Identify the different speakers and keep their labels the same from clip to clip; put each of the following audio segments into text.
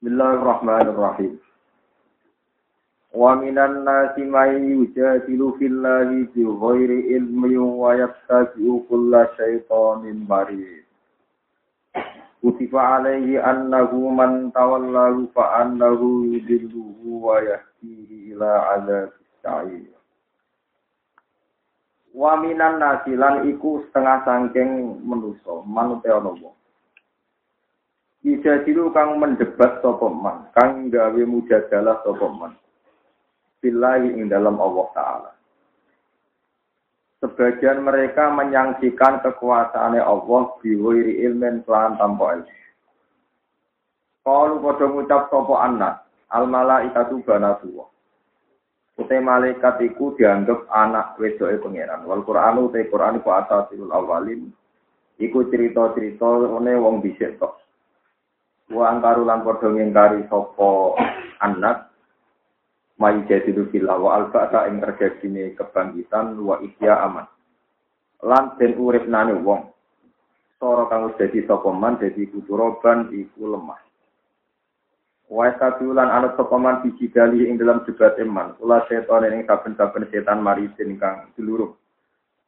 Speaker 1: Bismillahirrahmanirrahim. Wa minan nasi may yujadilu fillahi bi ghairi ilmi wa yattabi'u kulla syaitanin marid. Kutiba alaihi annahu man tawallahu fa annahu yudilluhu wa yahdihi ila adzabis sa'ir. Wa minan nasi lan iku setengah sangking manusa, manute wong. Bisa dilu kang mendebat sapa man, kang gawe mujadalah sapa man. Billahi ing dalam Allah taala. Sebagian mereka menyangsikan kekuasaannya Allah biwiri ilmen pelan tanpa ilmu. Kalau pada ngucap sapa anak, al malaikatu banatullah. Kute malaikat iku dianggap anak wedoke pangeran. Wal Qur'anu te Qur'an iku asasil awalin. Iku cerita-cerita one wong dhisik tok. Wa angkaru lan padha ngingkari sapa anak mai jadi fil wa alfa ta ing terjadine kebangkitan wa ihya aman. Lan den urip nane wong sora kang wis dadi sapa man dadi kuturoban iku lemah. Wa satulan ana sapa man biji ing dalam debat iman kula setan ing kaben-kaben setan mari kang seluruh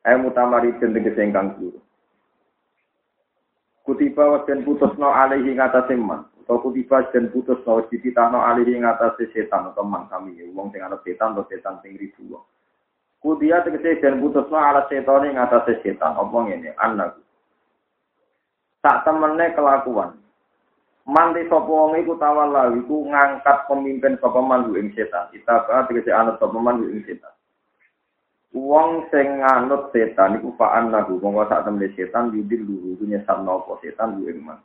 Speaker 1: ayo mutamari tegese ingkang seluruh kutiba wa den putusno alaihi ngatasi man. Atau kutiba dan putusno dititahno alaihi ngatasi setan atau man kami wong sing ana setan atau setan sing ribu kutia tegese dan putusno ala setan ing ngatasi setan. Apa ngene? Anak tak temene kelakuan. Manti sapa wong iku tawalla iku ngangkat pemimpin sapa man ing setan. Kita tegese anut sapa man ing setan. Wong sing nganut setan iku fa'an nahu mongko sak temne setan yudil luhu nyesat nopo setan ku ing man.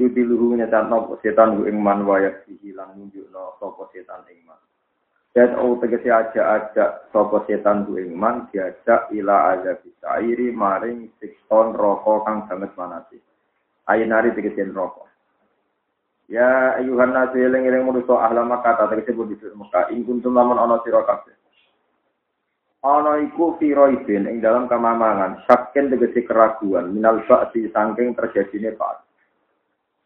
Speaker 1: Yudil luhu nyesat nopo setan ku ing man wayak hilang nunjukno sapa setan ing man. Dan o tegese aja-aja sapa setan ku ing man diajak ila aja bisairi maring sikton roko kang sanget manati. Ayinari tegese roko. Ya ayuhan nasu eling-eling manusa ahlama kata tegese bodhi Mekah ing kuntum lamun ana sira kabeh. Ana iku firoidin ing dalam kemamangan saken tegesi keraguan minal ba'di sangking terjadinya pak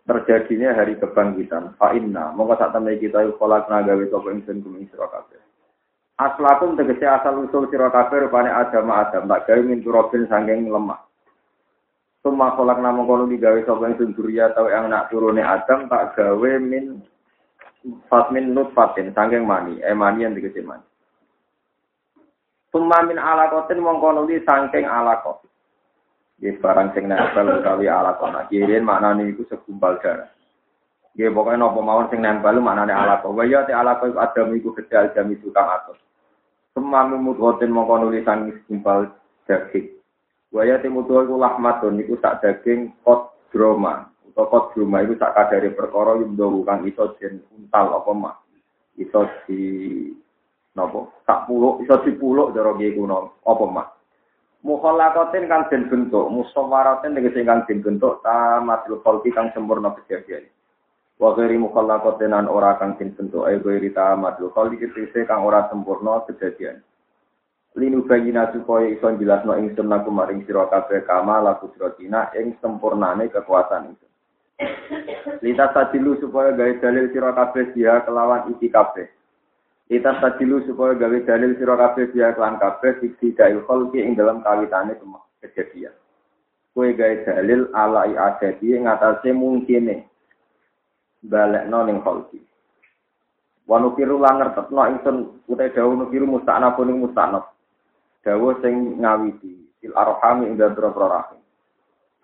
Speaker 1: terjadinya hari kebangkitan. Fa inna mongko sak temne kita kolak gawe sapa ingsun kuming sira kabeh. Aslakum tegesi asal usul sira kabeh rupane adam adam. Tak gawe min turobin sangking lemah. Suma kolak nama kono digawe sapa ingsun duriya tau yang nak turune Adam tak gawe min fatmin nutfatin sangking mani, eh mani yang tegese mani. Sumamin alakotin mongko nuli sangking alakot. Di barang sing nempel utawi alakot. Nah, kirin maknane iku segumpal darah. Nggih pokoke napa mawon sing nempel maknane alakot. Wa ya te alakot adam iku gedal jam itu kang atus. Sumamin mudhotin mongko nuli sangking segumpal daging. Wa ya te mudho iku lahmatun daging kot droma. Utawa kot droma iku sak kadare perkara yumdo kang iso den untal apa mah. Iso di Napa? Tak puluk iso dipuluk cara kiye kuno. Apa mak? Mukhallaqatin kang den bentuk, musawwaratin tegese kang den bentuk tamatul khalqi kang sempurna kejadian. Wa ghairi mukhallaqatin an ora kang den bentuk ayo ghairi tamatul khalqi tegese kang ora sempurna kejadian. Linu bayina supaya iso jelasno ingsun laku maring sira kabeh kama laku sira ing sempurnane kekuasaan itu. Lita sadilu supaya gawe dalil sira kabeh dia kelawan iki kabeh. Kita sadilu supaya gawe dalil sira kabeh biar kelan kabeh fiksi dail kholki ing dalam kawitane kejadian. Kue gawe dalil ala iadati ing atase mungkine balekno ning kholki. Wa nukiru lan ngertetno ingsun utai dawuh nukiru musta'naf ning musta'naf. Dawuh sing ngawiti fil arham ing dalem rahim.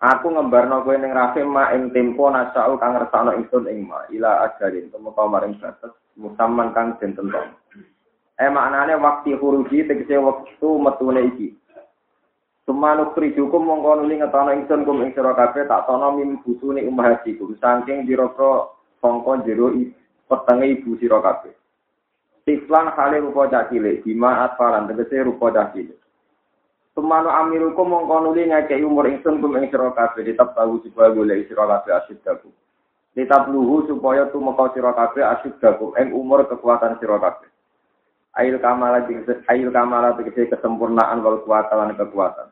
Speaker 1: Aku ngembarno kowe ning rahim ma ing tempo nasau kang ngersakno ingsun ing ma ila ajarin tumeka maring batas musamman kang den tentok. Eh maknane waktu huruji tegese waktu metune iki. Sumanu prijukum mongko nuli ngetono ingsun kum ing sira kabeh tak tono mim busune umahatikum saking dira-dira sangka jero petenge ibu sira kabeh. Tiflan hale rupa cah cilik, bima atfalan tegese rupa cah Sumano amirukum mongko nuli ngekei umur ingsun kum ing sira tahu supaya golek sira kabeh asiddaku. Tetap luhu supaya tumeka sira kabeh asiddaku ing umur kekuatan sira kabeh. Ail kamala ail kamala tegese kesempurnaan wal kuwatan lan kekuatan.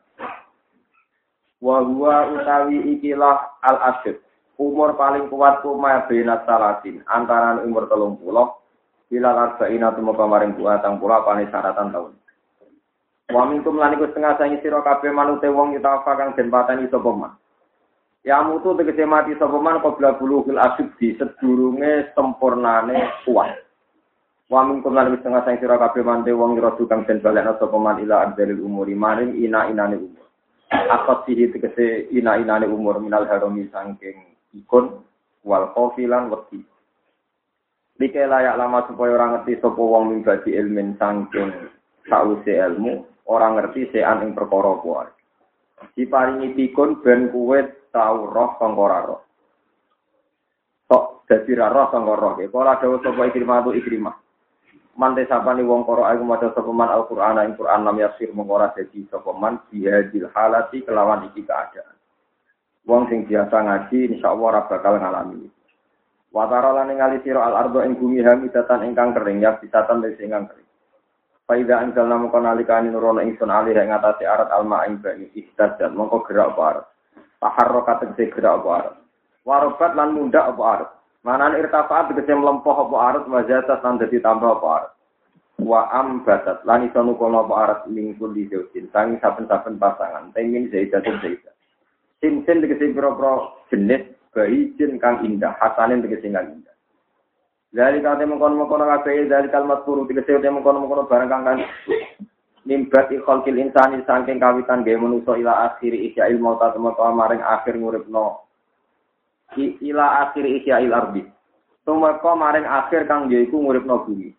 Speaker 1: Wa huwa utawi ikilah al asid. umur paling kuat ku ma benat salatin antara umur telung puluh bila arba'ina tumeka maring buatang pula pane syaratan tahun Wa minkum lan iku setengah sangi sira kabeh manute wong yutafa kang den pateni sapa man. Ya mutu tegese mati sapa man qabla bulughil asybdi sedurunge sempurnane kuat. Wa minkum lan setengah sangi sira kabeh manute wong yrodu kang den balekna sapa man ila adzalil umuri maring ina-inane umur. Akot sihi tegese ina-inane umur minal haromi sangking ikon wal kofilan wedi. Like layak lama supaya orang ngerti sapa wong ming ilmin sangking sause ilmu ora ngerti sean ing perkara kuwi. Diparingi pikun ben kuwe tau roh sangka roh. Tok dadi ra roh sangka roh. Kala dawuh sapa ikrimah tu ikrimah. Mante sapani wong karo aku maca sapa man Al-Qur'an ing Qur'an lam yasir mengora dadi sapa man bihadil halati kelawan iki keadaan. Wong sing biasa ngaji insyaallah ora bakal ngalami. Watara lan ngali sira al-ardo ing bumi hamidatan ingkang kering ya bisatan sing ingkang kering. Faida anjal namu konalikani nurono ingsun alih yang ngatasi arat alma ing bani dan mongko gerak apa arat. Taharro kategesi gerak apa arat. Warobat lan mundak apa arat. Manan irtafaat tegese melempoh apa arat wajatat lan dadi tambah apa arat. Wa ambatat lan iso nukono apa arat mingkul di zaujin. Tangi saben-saben pasangan. Tengin zaidatun zaidat. Sin-sin tegese pira-pira jenis bayi jin kang indah. Hasanin tegese kang indah. Dari kate mengkono-mengkono kabeh dari kalimat turu tegese te mengkono-mengkono barang kang kan nimbat khalqil insani saking kawitan gawe manusa ila akhiri isyail mauta temeka maring akhir nguripno ila akhir isyail ardi. Tumeka maring akhir kang yaiku nguripno bumi.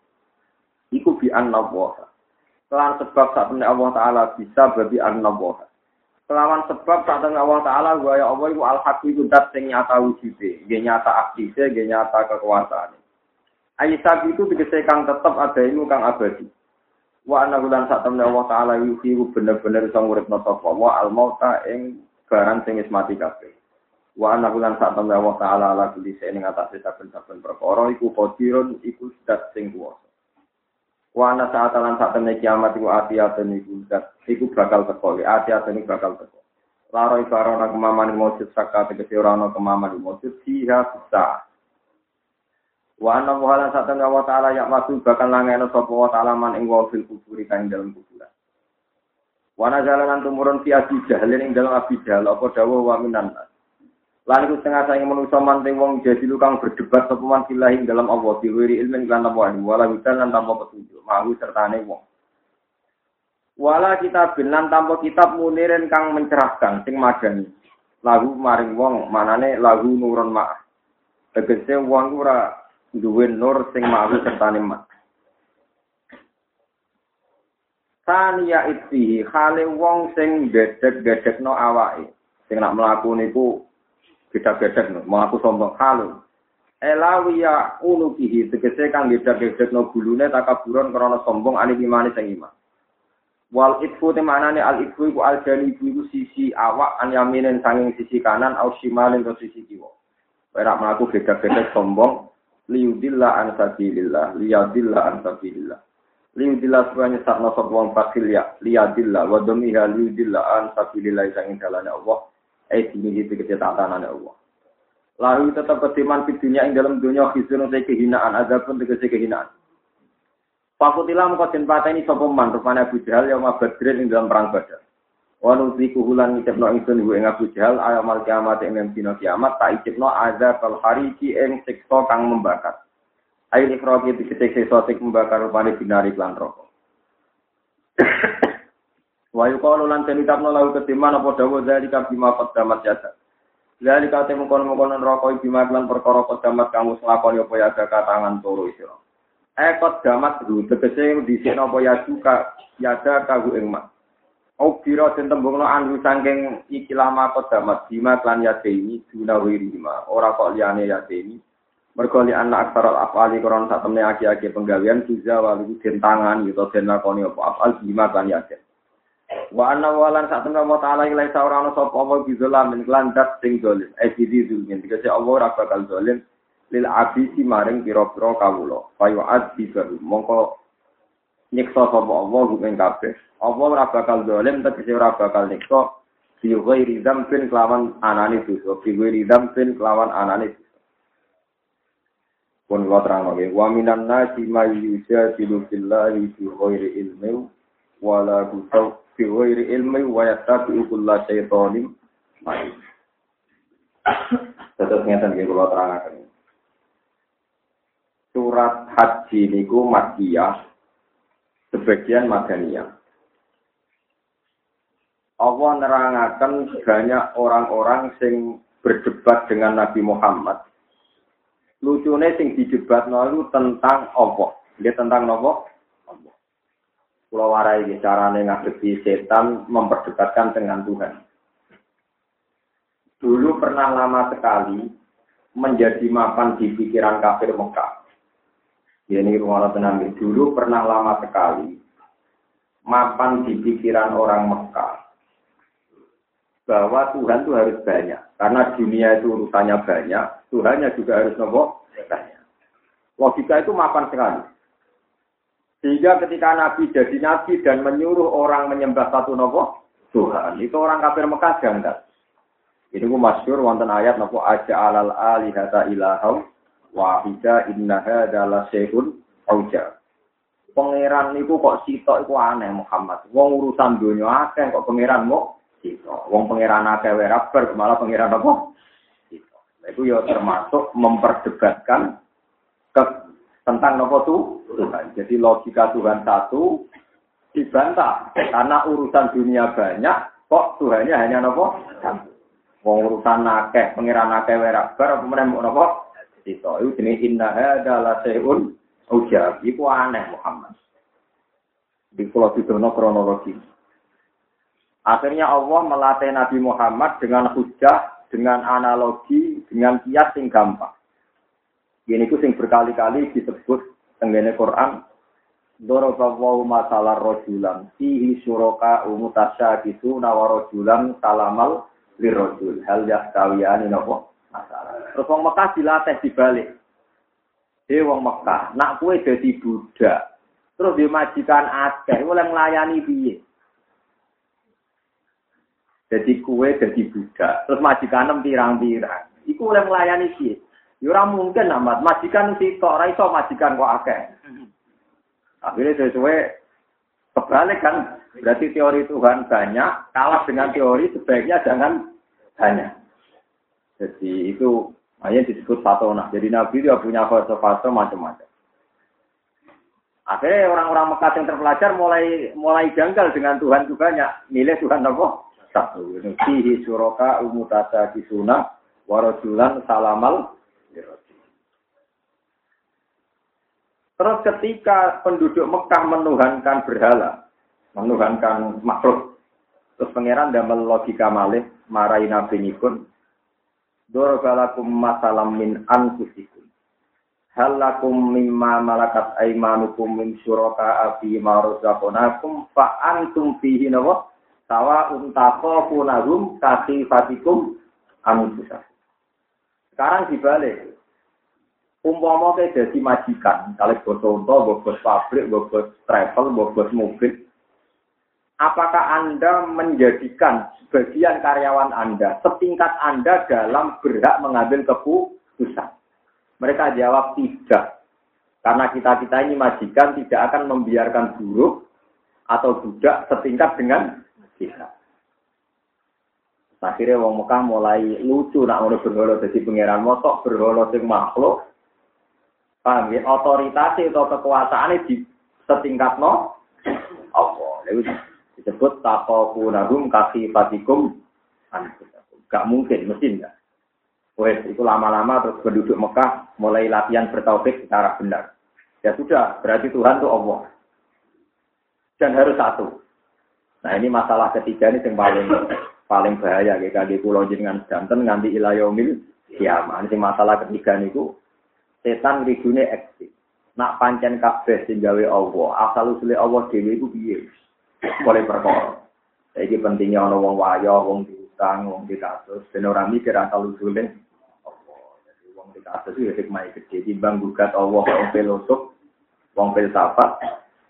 Speaker 1: Iku bi annallaha. Kelan sebab saat Allah Ta'ala bisa babi annallaha. Kelawan sebab saat Allah Ta'ala wa ya Allah iku al-haq iku dat sing nyata wujude, nggih nyata aktive, nggih nyata kekuasaane. Aisyah itu tegese kang tetep ada ilmu kang abadi. Wa ana bulan sak temne Allah taala yuhi bener-bener iso nguripno sapa wa al mauta ing barang sing wis mati kabeh. Wa ana bulan sak temne Allah taala ala kulli ing atase saben-saben perkara iku qadirun iku zat sing kuwasa. Wa ana saat lan sak temne kiamat iku ati-ati iku zat iku bakal teko, ati-ati bakal teko. Laro ibarana kemaman mujud sakka tegese ora ana kemaman mujud siha bisa. Wa anna muhalan satan wa ta'ala ya masu bakal langeno sapa wa ta'ala man ing wafil kuburi kain dalam kuburan. Wa nazalan lan tumurun fi abi jahlin ing dalam abi jahl apa dawuh wa minan Lan iku setengah saing menungso manting wong jadi kang berdebat sapa man filahi dalam Allah diwiri ilmin lan apa wala widan lan tanpa petunjuk mahu sertane wong. Wala kita binan tanpa kitab munirin kang mencerahkan sing madani. Lagu maring wong manane lagu nurun ma'ah. Tegese wong ora duwe nur sing mawi sertane mat. Tania itfihi khale wong sing gedek-gedekno awake. Sing nak mlaku niku gedek-gedek no, mlaku sombong halu. Elawiya unu bihi tegese kang gedek-gedekno gulune takaburon krana sombong ani imane sing iman. Wal itfu temanane al itfu iku al jani iku sisi awak an yaminen sanging sisi kanan au shimalin sisi kiwa. Ora mlaku gedek-gedek sombong liudillah an sabilillah liyadillah an sabilillah. Liudillah supaya nyesatna sapa wong fakil ya liyadillah wa domiha liudillah an sabilillah sang dalane Allah. Eh dini itu kecetanane Allah. Lalu tetap ketiman di dunia ing dalam dunia khizun te kehinaan ada pun tegese kehinaan. Fakutilah mengkau den pateni sapa man rupane Abu Jahal yang mabadrin ing dalam perang Badar. Wa nuziku hulan ngicipno ingsun hu ing Abu Jahal ayamal kiamat ing dina kiamat tak icipno azab al hariki ing siksa kang membakar. Ayo ikroki diketik siksa sing membakar rupane binari lan rokok. Wa yuqalu lan tenitapno lahu ketiman apa dawa zalika bima qaddamat jasa. Zalika te mengkono-mengkono neraka bima lan perkara qaddamat kamu selakoni apa ya tangan turu isira. Ekot damat ru tegese dhisikno apa ya suka yada kagu ing. Obiro den tembungno anu saking iki lama kodamat bima klan ini guna wirima ora kok liyane ini mergo li anak aksara afali koron sak temne aki-aki penggawean juga walu den tangan gitu den lakoni apa afal bima klan yate wa anna walan sak temne wa taala ilai ora ana sapa apa bizalam klan dat sing dolim e zulmin dikase Allah ora bakal lil abisi maring pira-pira kawula. Fayu adzi mongko nyiksa sapa Allah ing kabeh. Allah ora bakal dolim tegese ora bakal nyiksa Fi ghairi dzambin kelawan anane dosa, fi ghairi dzambin kelawan anane dosa. Pun kula terang oke. Wa minan nasi may yujadilu billahi fi ghairi ilmi wa la gutaw fi ghairi ilmi wa yattabi'u kulla syaitanin marid. Terus ngeten nggih kula terangaken. Surat haji niku Makkiyah sebagian Madaniyah. Allah nerangaken banyak orang-orang sing berdebat dengan Nabi Muhammad. Lucune sing didebat itu tentang Allah. Dia tentang apa? Allah. Pulau warai carane ngadepi setan memperdebatkan dengan Tuhan. Dulu pernah lama sekali menjadi mapan di pikiran kafir Mekah. Ini rumah tenang dulu pernah lama sekali mapan di pikiran orang Mekah bahwa Tuhan itu harus banyak. Karena dunia itu urusannya banyak, Tuhannya juga harus nopo. Logika itu mapan sekali. Sehingga ketika Nabi jadi Nabi dan menyuruh orang menyembah satu nopo Tuhan, itu orang kafir Mekah janggal. Ini ku masyur wonten ayat nopo aja alal alihata ilahau wahida innaha adalah sehun auja. Pangeran niku kok sitok iku aneh Muhammad. Wong urusan dunia akeh kok pangeran mau Gitu. Wong pangeran akeh wae rabar malah pangeran apa? Gitu. Itu ya termasuk memperdebatkan ke, tentang nopo tuh Tuhan. Jadi logika Tuhan satu dibantah karena urusan dunia banyak kok Tuhannya hanya nopo satu. Wong urusan akeh, pangeran akeh wae rabar kemudian mau nopo? Gitu. Itu jenis indah adalah seun ujab. Iku aneh Muhammad. Di pulau Sidono kronologi. Akhirnya Allah melatih Nabi Muhammad dengan hujah, dengan analogi, dengan kias yang gampang. Ini ku sing berkali-kali disebut tenggene Quran. Dorobawahu masalah rojulan. Fihi suroka umutasya gitu nawarojulan salamal lirojul. Hal yahtawiyani nopo masalah. Terus wong Mekah dilatih dibalik. Dia wong Mekah, nak kue jadi budak. Terus dimajikan akeh, oleh melayani piye. Jadi kue jadi budak, terus majikan pirang-pirang. Iku oleh melayani sih. Ya mungkin amat. Majikan si tok iso majikan kok akeh. Akhirnya sesuai kebalik kan. Berarti teori Tuhan banyak, kalah dengan teori sebaiknya jangan banyak. Jadi itu hanya disebut fatona. Jadi Nabi dia punya fase-fase macam-macam. Akhirnya orang-orang Mekah yang terpelajar mulai mulai janggal dengan Tuhan itu banyak. Milih Tuhan apa? satu. Fihi suroka umutasa kisuna warajulan salamal Terus ketika penduduk Mekah menuhankan berhala, menuhankan makhluk, terus pangeran damel logika malih marai nabi nikun, dorobalakum masalam min anfusikum. Halakum mimma malakat aimanukum min suraka afi maruzakonakum fa antum fihi nawa Sawa untako punagum kasih fatikum amususa. Sekarang dibalik. Umpama ke jadi majikan, kalau bos unta, bos pabrik, bos travel, bos mobil. Apakah Anda menjadikan sebagian karyawan Anda setingkat Anda dalam berhak mengambil keputusan? Mereka jawab tidak. Karena kita-kita ini majikan tidak akan membiarkan buruh atau budak setingkat dengan kita. Akhirnya wong Mekah mulai lucu nak ngono berhala dadi pangeran motok berhala sing makhluk. Paham ya? Otoritas atau kekuasaane di setingkat no apa? Disebut nagum kasih fatikum Gak mungkin, mesti enggak. Wes, itu lama-lama terus penduduk Mekah mulai latihan bertauhid secara benar. Ya sudah, berarti Tuhan itu Allah. Dan harus satu. Nah ini masalah ketiga ini yang paling paling bahaya kayak kaki pulau jenengan jantan nganti ilayomil kiamat. Ini masalah ketiga niku setan rigune eksis. Nak pancen kabeh sing Allah, asal usule Allah dhewe iku piye? Boleh perkara. Iki pentingnya ana wong wayo, wong diutang, wong dikasus, ben ora mikir asal usule. Jadi wong dikasus itu hikmah gede timbang gugat Allah wong filosuf, wong filsafat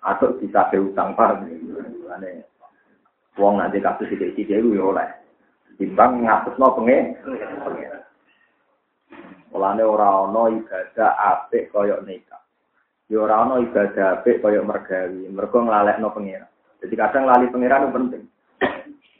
Speaker 1: atau bisa utang paham. Wong nanti kasus tidak itu ya oleh. timbang ngatusno pengen. Mulane ora ana ibadah apik kaya nikah. Ya ora ana ibadah apik kaya mergawi, mergo nglalekno pengiran. Jadi kadang lali pengiran itu penting.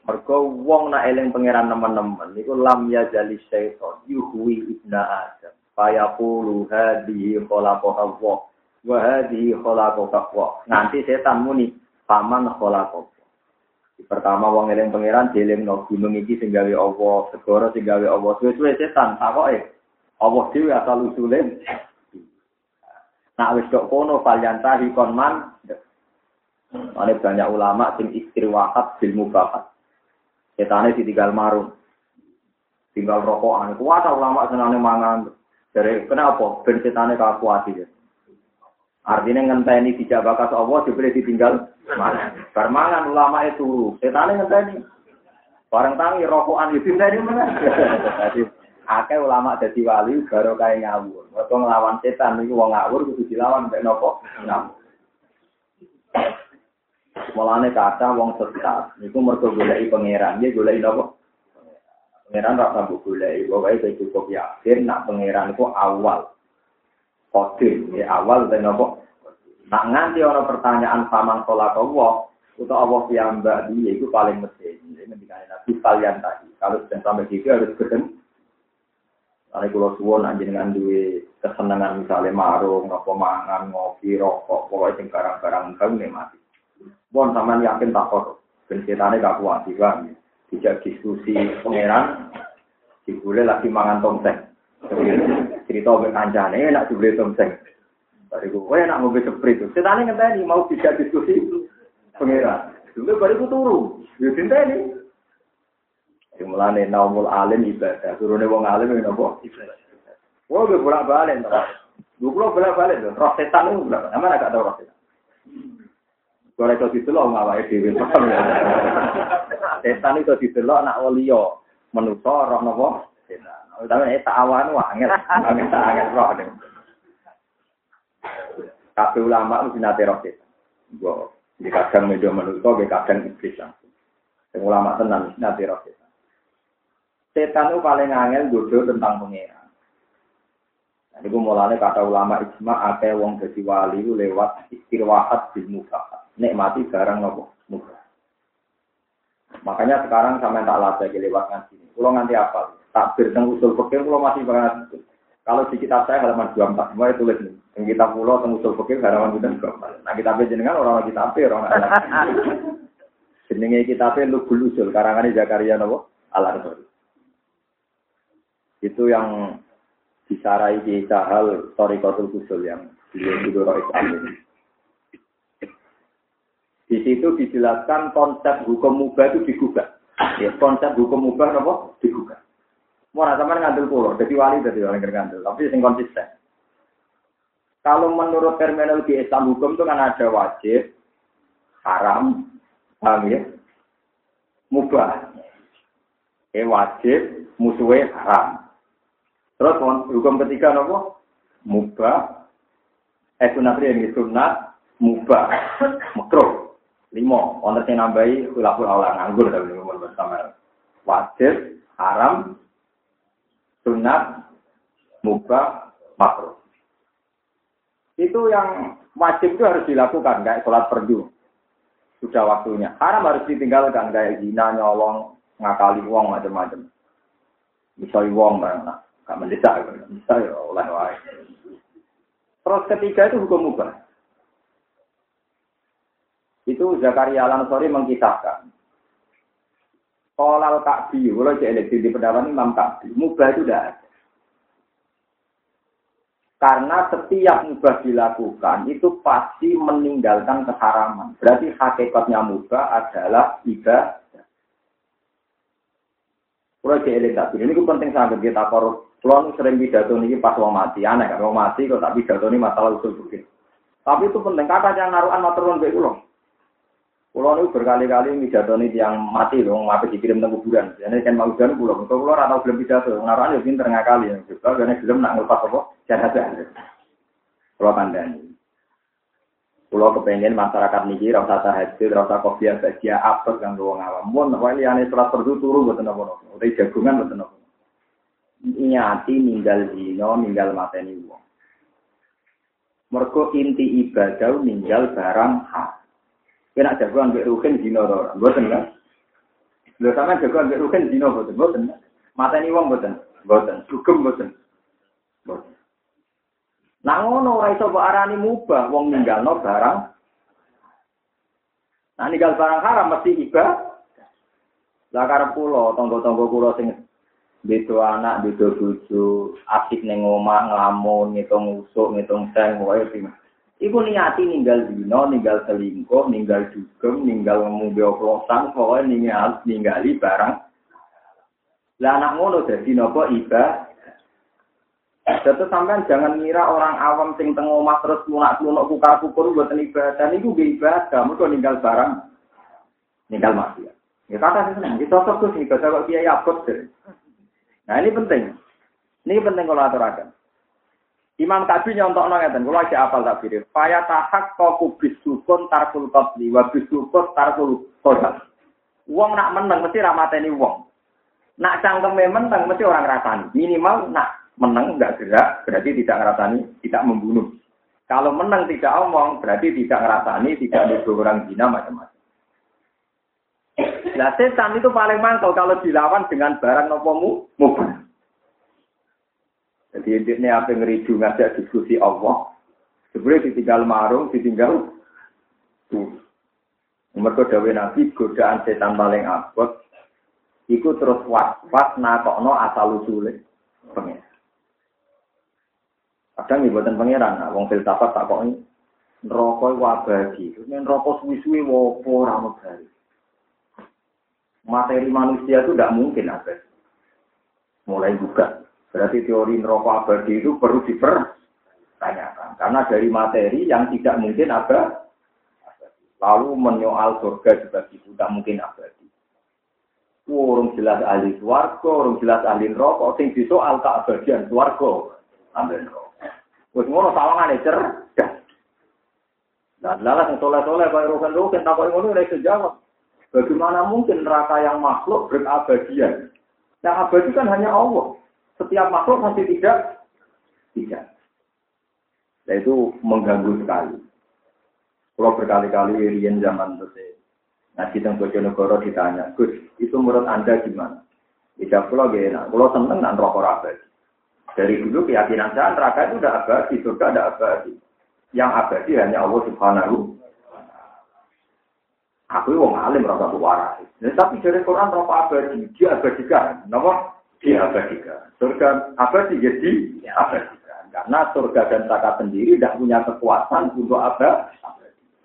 Speaker 1: Mergo wong nak eling pangeran teman-teman niku lam ya jali syaiton yuhwi ibna adam. Fayaqulu hadhihi khalaqahu wa wa hadhihi khalaqahu Nanti setan muni paman khalaqahu. Pertama wong eling pangeran no gunung iki sing gawe Allah, segara sing gawe Allah. Suwe-suwe setan takoke. Allah dhewe asal usule. Nak wis kok kono falyantahi kon man. Ada banyak ulama sing istiwahat bil mubahat. Setane ditinggal marung. Tinggal rokokan. Kuat ulama senane mangan. Dari kenapa? Ben setane kakuati ya. Artinya ngenteni tidak bakas Allah dibeli ditinggal mana? Bermangan ulama itu setane ngenteni. Barang tangi rokokan itu ngenteni mana? Akeh ulama jadi wali baru kayak ngawur. Waktu ngelawan setan itu wong ngawur kudu dilawan mek nopo? Ngawur. Mulane kata wong sesat niku mergo goleki pangeran, nggih goleki napa? Pangeran ra sambut goleki, pokoke saya cukup yakin nak pangeran iku awal. Kodim, ya awal dan napa? Nak nganti orang pertanyaan paman kolak Allah, atau Allah piyambak dia itu paling mesti. Ini ketika Nabi kalian tadi, kalau sudah sampai situ harus ketemu. Kalau kalau suwon dengan duit kesenangan misalnya marung, ngopo mangan, ngopi, rokok, pokoknya barang-barang kau mati. Bon sampean yakin tak kotor. Ben setane gak kuat juga. Tidak diskusi pangeran. Dibule lagi mangan tongseng. Cerita ke kancane enak dibeli tongseng. Bariku, kowe enak ngombe seprit. Setane ngenteni mau tidak diskusi pangeran. Dulu bariku turu. Yo dinteni. Sing mulane naumul alim ibadah. Turune wong alim ngene apa? Ibadah. Wong bolak-balik to. Dulu bolak-balik to. Roh setan itu bolak. Amane gak tau roh setan. Ora iso didelok awake dhewe. Setan iso didelok anak waliya. Manusa roh napa? Setan. Tapi tak awan wae angel. Angel tak angel roh. Kabeh ulama mesti nate roh setan. Gua di kadang media manusa, di kadang iblis langsung. Yang ulama tenang, nate roh setan. Setan itu paling angel bodoh tentang pengeran. Jadi gue mulanya kata ulama ijma, ada wong jadi wali lewat istirwahat di muka nikmati barang nopo muka. Makanya sekarang sama tak lada lewat ngaji. Kalau nanti apa? Takbir tentang usul fikih kalau masih banget. Kalau di kitab saya halaman 24 semua tulis nih. Yang kita pulau tentang usul fikih halaman 24. Nah kitab jenengan orang lagi tapi orang anak. Jenenge kitabnya Lubul Usul karangan Zakaria nopo Al Itu yang disarai di Sahal Torikotul Usul yang beliau itu Islam ini. Di situ dijelaskan konsep hukum mubah itu digugat. Ya, konsep hukum mubah apa? Digugat. Mau rasa mana ngandel pulau, jadi wali jadi wali ngandel, tapi sing konsisten. Kalau menurut terminologi Islam hukum itu kan ada wajib, haram, paham ya? Mubah. Eh wajib, musuhnya haram. Terus hukum ketiga apa? Mubah. Eh sunat ini sunat, mubah, makruh. Lima, wonten sing nambahi khilaful aula nganggur tapi umur bersama. Wajib, haram, sunat, mubah, makruh. Itu yang wajib itu harus dilakukan, kayak sholat perdu. Sudah waktunya. Haram harus ditinggalkan, kayak zina, nyolong, ngakali uang, macam-macam. Misalnya uang, mana? Gak mendesak, misalnya oleh wae. Terus ketiga itu hukum mubah. Itu Zakaria Al-Ansori mengkisahkan. Kolal Ka'bi, kalau cek di pendapat Imam Ka'bi, mubah itu tidak ada. Karena setiap mubah dilakukan itu pasti meninggalkan keharaman. Berarti hakikatnya mubah adalah ibadah. Kalau cek elektrik ini penting sangat kita korup. Kalau sering pidato ini pas mau mati, aneh kan mau mati kok tak pidato ini masalah usul begitu. Tapi itu penting, kata yang naruhan maturun baik ulang. Pulau itu berkali-kali mijatoni yang mati loh, ngapain dikirim ke kuburan. Jadi kan mau jalan pulau, untuk pulau atau belum pidato, ngaruhan ya pinter ngakali ya. Juga karena belum nak ngelepas apa, jahat jahat. Pulau kandani. Kulo kepengen masyarakat niki rasa tahajud, rasa kopi bahagia apa kang wong awam. Mun wae liyane salat fardu turu mboten napa-napa. Udah jagungan mboten napa. Niati ninggal ninggal mateni wong. Mergo inti ibadah ninggal barang hak. Kena jagoan mbek rukin dino ora. Mboten kan? Lho sampean jagoan mbek rukin dino mboten, mboten. Mateni wong mboten. Mboten. Sugem mboten. Mboten. Nah ngono ora iso mbok arani mubah wong ninggalno barang. Nah ninggal barang haram mesti iba. Karep kula, tangga-tangga kula sing beda anak, beda bojo, asik ning omah nglamun, ngitung usuk, ngitung seng, pokoke piye. Iku niati ninggal dino, ninggal selingkuh, ninggal dugem, ninggal ngombe oplosan, pokoke ninggal ninggali barang. Lah anak ngono dadi napa ibadah Jadi sampean jangan ngira orang awam sing teng omah terus lunak-lunak kuka kukur buat ibadah niku nggih ibadah, mergo ninggal barang ninggal maksiat. Ya kata sih seneng, cocok tuh sih kalau kiai abot Nah ini penting. Ini penting kalau aturakan. Imam Kabi nyontok ngeten, kalau aja apal tak pilih. Faya tahak kau kubis sukun tarkul qabli, wa bisukun tarkul kodam. Uang nak menang mesti ramateni uang. Nak cangkem menang mesti orang rasani. Minimal nak menang nggak gerak, berarti tidak ngerasani, tidak membunuh. Kalau menang tidak omong, berarti tidak ngerasani, tidak ada orang zina macam-macam. Nah setan itu paling mantap kalau dilawan dengan barang nopomu mubah. Jadi ini apa ngeridu ngajak diskusi Allah. Sebenarnya ditinggal marung, ditinggal tuh. Mereka dawe nabi godaan setan paling abot. Iku terus was-was nakokno asal usulnya. Pengen. Kadang buatan pangeran, nah, wong filsafat tak kok ini iku abadi. Ini neraka suwi-suwi wopo ora. Materi manusia itu tidak mungkin abadi. Mulai buka. Berarti teori neraka abadi itu perlu dipertanyakan. Karena dari materi yang tidak mungkin ada Lalu menyoal surga juga tidak mungkin abadi. Orang jelas ahli swarga, orang jelas ahli neraka, sing disoal keabadian swarga, ambil neraka. Wes ngono sawangane cerdas. Nah, lalas yang soleh-soleh kaya rokan rokan tak ngono ora iso jawab. Bagaimana mungkin neraka yang makhluk berabadian? Yang abadi kan hanya Allah. Setiap makhluk masih tidak tidak. Nah, itu mengganggu sekali. Kalau berkali-kali Rian zaman itu ngaji tentang Bojonegoro ditanya, Gus, itu menurut Anda gimana? Tidak pulau gak Kalau seneng dan rokok abadi. Dari dulu keyakinan saya neraka itu udah abadi, surga ada abadi. Yang abadi hanya Allah Subhanahu Aku wong alim rasa waras. Nah, tapi dari Quran apa abadi, dia abadikan. Nama dia abadikan. Surga abadi jadi abadikan. Karena surga dan neraka sendiri tidak punya kekuatan untuk abadi.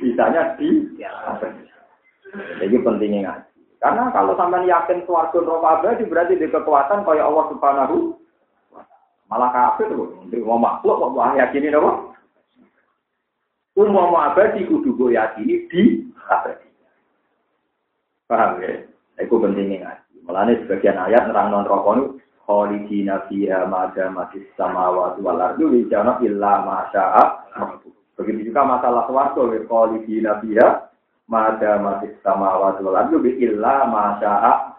Speaker 1: Bisanya di abadikan. Jadi pentingnya ngaji. Karena kalau sampai yakin suarga neraka abadi berarti di kekuatan kaya Allah Subhanahu Malah kafir loh. Untuk mau makhluk kok mau yakini apa? Umum abadi kudu gue yakini di abadi. Paham ya? Itu pentingnya ngaji. Mulanya sebagian ayat nerang non rokok khalidina fiha mada matis samawati wal ardu wijana illa masya'a Begitu juga masalah swarga wa khalidina fiha matis samawati wal ardu illa masya'a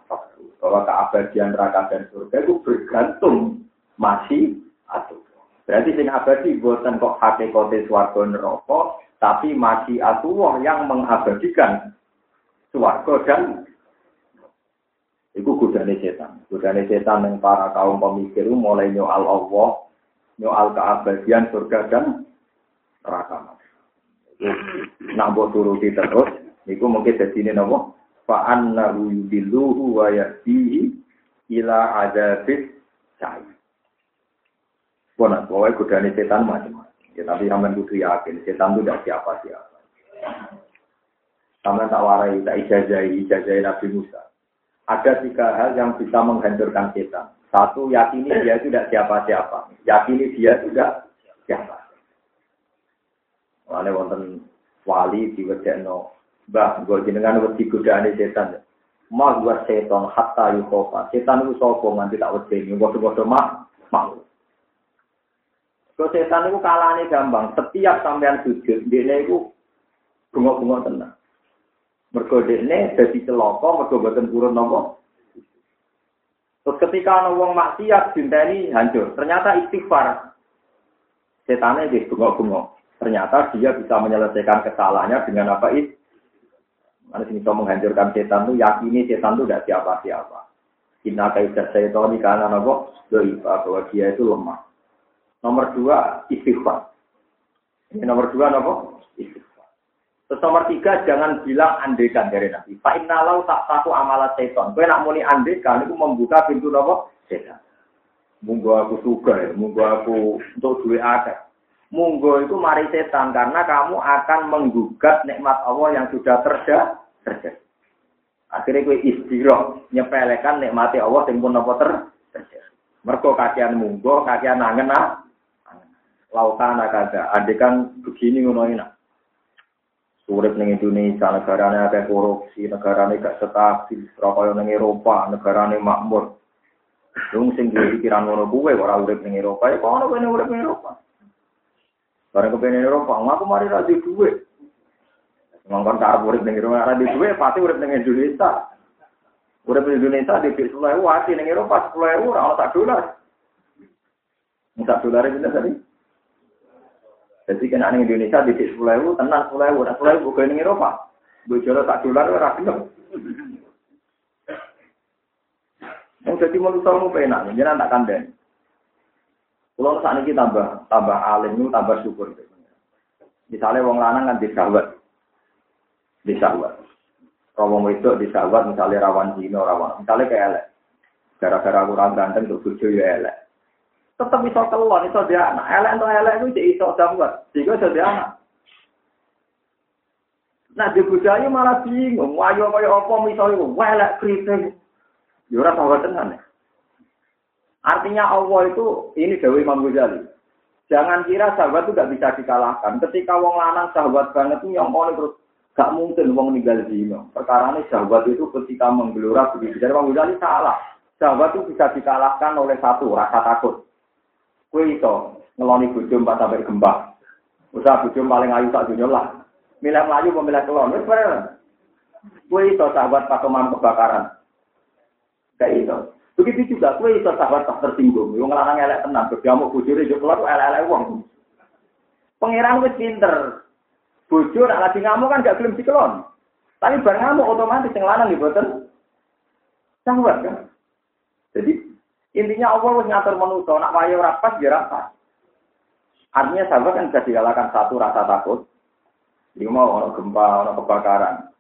Speaker 1: bahwa keabadian neraka dan surga itu bergantung masih atuh. Berarti sing abadi buatan kok hakikate swarga neraka, tapi masih atuh yang mengabadikan swarga dan Iku godane setan. Godane setan yang para kaum pemikir mulai nyoal Allah, nyoal keabadian surga dan neraka. Mbok turuti terus, niku mungkin jadi ini nopo. Fa annahu yudilluhu wa yahdihi ila adabis cahaya. Pokoknya, pokoknya godani setan macam-macam. Ya, tapi sampean kudu yakin, setan itu tidak siapa-siapa. Sampean tak warai, tak ijazahi, ijazahi Nabi Musa. Ada tiga hal yang bisa menghancurkan setan. Satu, yakini dia itu tidak siapa-siapa. Yakini dia tidak siapa. Mulane wonten wali diwedekno, Mbah, gue jenengan wedi godane setan. Mah gua setan hatta yukofa. Setan itu sapa nganti tak wedeni. Bodoh-bodoh mah mau. Kalau setan itu kalahnya gampang. Setiap sampean sujud, dia itu bengok-bengok tenang. Mergo dekne dadi celaka mergo boten purun napa. Terus ketika ana wong maksiat dinteni hancur. Ternyata istighfar. Setannya di bengok-bengok. Ternyata dia bisa menyelesaikan kesalahannya dengan apa itu? Mana bisa menghancurkan setan tuh yakini setan tuh tidak siapa-siapa. Inna kaidah setan ini karena nopo doiba bahwa dia itu lemah. Nomor dua istighfar. Ini nomor dua nopo istighfar. Terus nomor tiga jangan bilang andekan dari nabi. Pak Innalau tak satu amalat setan. Kau nak muni andekan itu membuka pintu nopo setan. Munggu aku suka munggu aku untuk duit ada. Munggu itu mari setan karena kamu akan menggugat nikmat Allah yang sudah terjadi. terjadi. Akhirnya kue istirahat nyepelekan nikmati Allah yang pun ter terjadi. Mergo kakian munggo, kakian nangen ah. Lautan kada, kan begini ngono ini. Urip ning Indonesia negarane akeh korupsi, negarane gak stabil, kaya ning Eropa, negarane makmur. Lung sing duwe pikiran ngono kuwe ora urip ning Eropa, ya kono kene urip ning Eropa. Bareng kepengen Eropa, aku mari ra duwe. Ngongkon tak urip ning Eropa, ra duwe pasti urip ning Indonesia. Urip ning Indonesia di sepuluh ewu, hati ning Eropa sepuluh ewu, ora tak dolar. Tak dolar itu tadi. Jadi kena ning Indonesia di sepuluh ewu, tenang sepuluh ewu, sepuluh ewu bukan ning Eropa. Bojoro tak dolar ora gelem. Yang jadi manusia mau penak, jangan tak kandeng. Kalau saat ini tambah tambah alim tambah syukur. Misalnya wong lanang kan disawat, disawat. Kalau itu disawat misalnya rawan zino rawan, misalnya kayak elek. Gara-gara kurang ganteng untuk bojo ya elek. Tetap bisa keluar, bisa dia anak. Elek untuk elek itu jadi iso dawat, jika bisa dia anak. Nah di budaya malah bingung, wayo kaya apa misalnya, wah elek kritik. Yura ya sahabat tenan ya. Artinya Allah itu ini Dewi Imam Ghazali. Jangan kira sahabat itu gak bisa dikalahkan. Ketika wong lanang sahabat banget itu yang terus gak mungkin wong ninggal dino. Perkara ini sahabat itu ketika menggelora begitu. Jadi Imam Ghazali salah. Sahabat itu bisa dikalahkan oleh satu rasa takut. Kue itu ngeloni bujum pas sampai gembak. Usaha bujum paling ayu tak dunia lah. Milih melayu memilih kelon. Kue itu sahabat pakeman kebakaran. Kayak itu. Begitu juga kue iso sahabat tak tersinggung. Wong lanang elek tenang, berjamu bojone yo keluar elek-elek wong. Pangeran wis pinter. Bojo nak lagi ngamuk kan gak gelem dikelon. Tapi bareng ngamuk otomatis yang lanang ya boten sahabat kan. Jadi intinya Allah wis ngatur manusia nak wayo rapat ya rapat. Artinya sahabat kan bisa dikalahkan satu rasa takut. Dia mau gempa, ono kebakaran.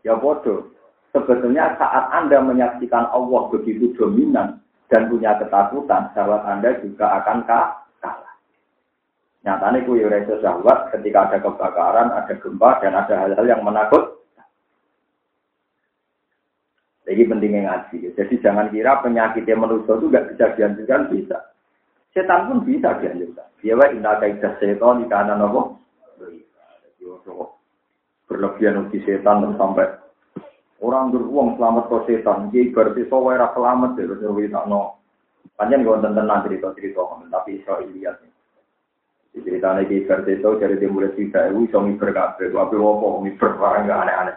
Speaker 1: Ya bodoh. Sebetulnya saat Anda menyaksikan Allah begitu dominan dan punya ketakutan, sahabat Anda juga akan kalah. Nyatanya kuwi reso sahabat ketika ada kebakaran, ada gempa, dan ada hal-hal yang menakut. Jadi pentingnya ngaji. Jadi jangan kira penyakitnya manusia itu nggak bisa dianjurkan, bisa. Setan pun bisa dianjurkan. Dia wa inna kaidah setan di kanan apa? Berlebihan uji setan sampai Orang beruang selamat ke setan, jadi berarti so wae selamat ya, terus tak no. Panjang gue tentang cerita cerita, tapi iso lihat. Cerita lagi berarti so dari mulai cerita, ibu iso miber kafe, tapi wopo miber barang gak aneh-aneh.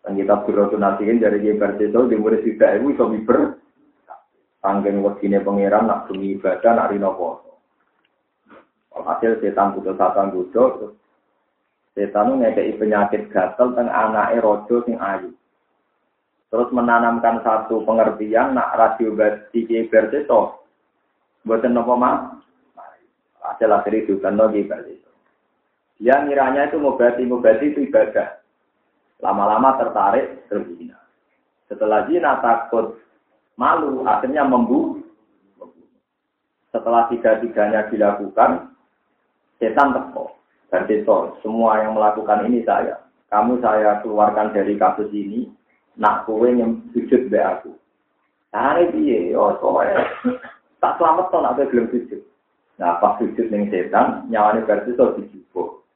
Speaker 1: Dan kita berdoa nasihin dari dia berarti so dia mulai cerita, ibu iso miber. Tanggen wakine pangeran nak bumi ibadah nak rino poso. Hasil setan putus satan gudo, setan ngekei penyakit gatel teng anake rojo sing ayu. terus menanamkan satu pengertian nak radio iki berseto buatan nopo mah hasil akhir itu kan lagi berseto dia ngiranya itu mubati mubati itu ibadah lama-lama tertarik terbina setelah zina takut malu akhirnya membu setelah tiga-tiganya dilakukan setan teko dan semua yang melakukan ini saya kamu saya keluarkan dari kasus ini nak kowe yang sujud be aku. Carane piye? Oh, soalnya tak selamat to nak gelem sujud. Nah, pas sujud ning setan, nyawane versi to dijupuk.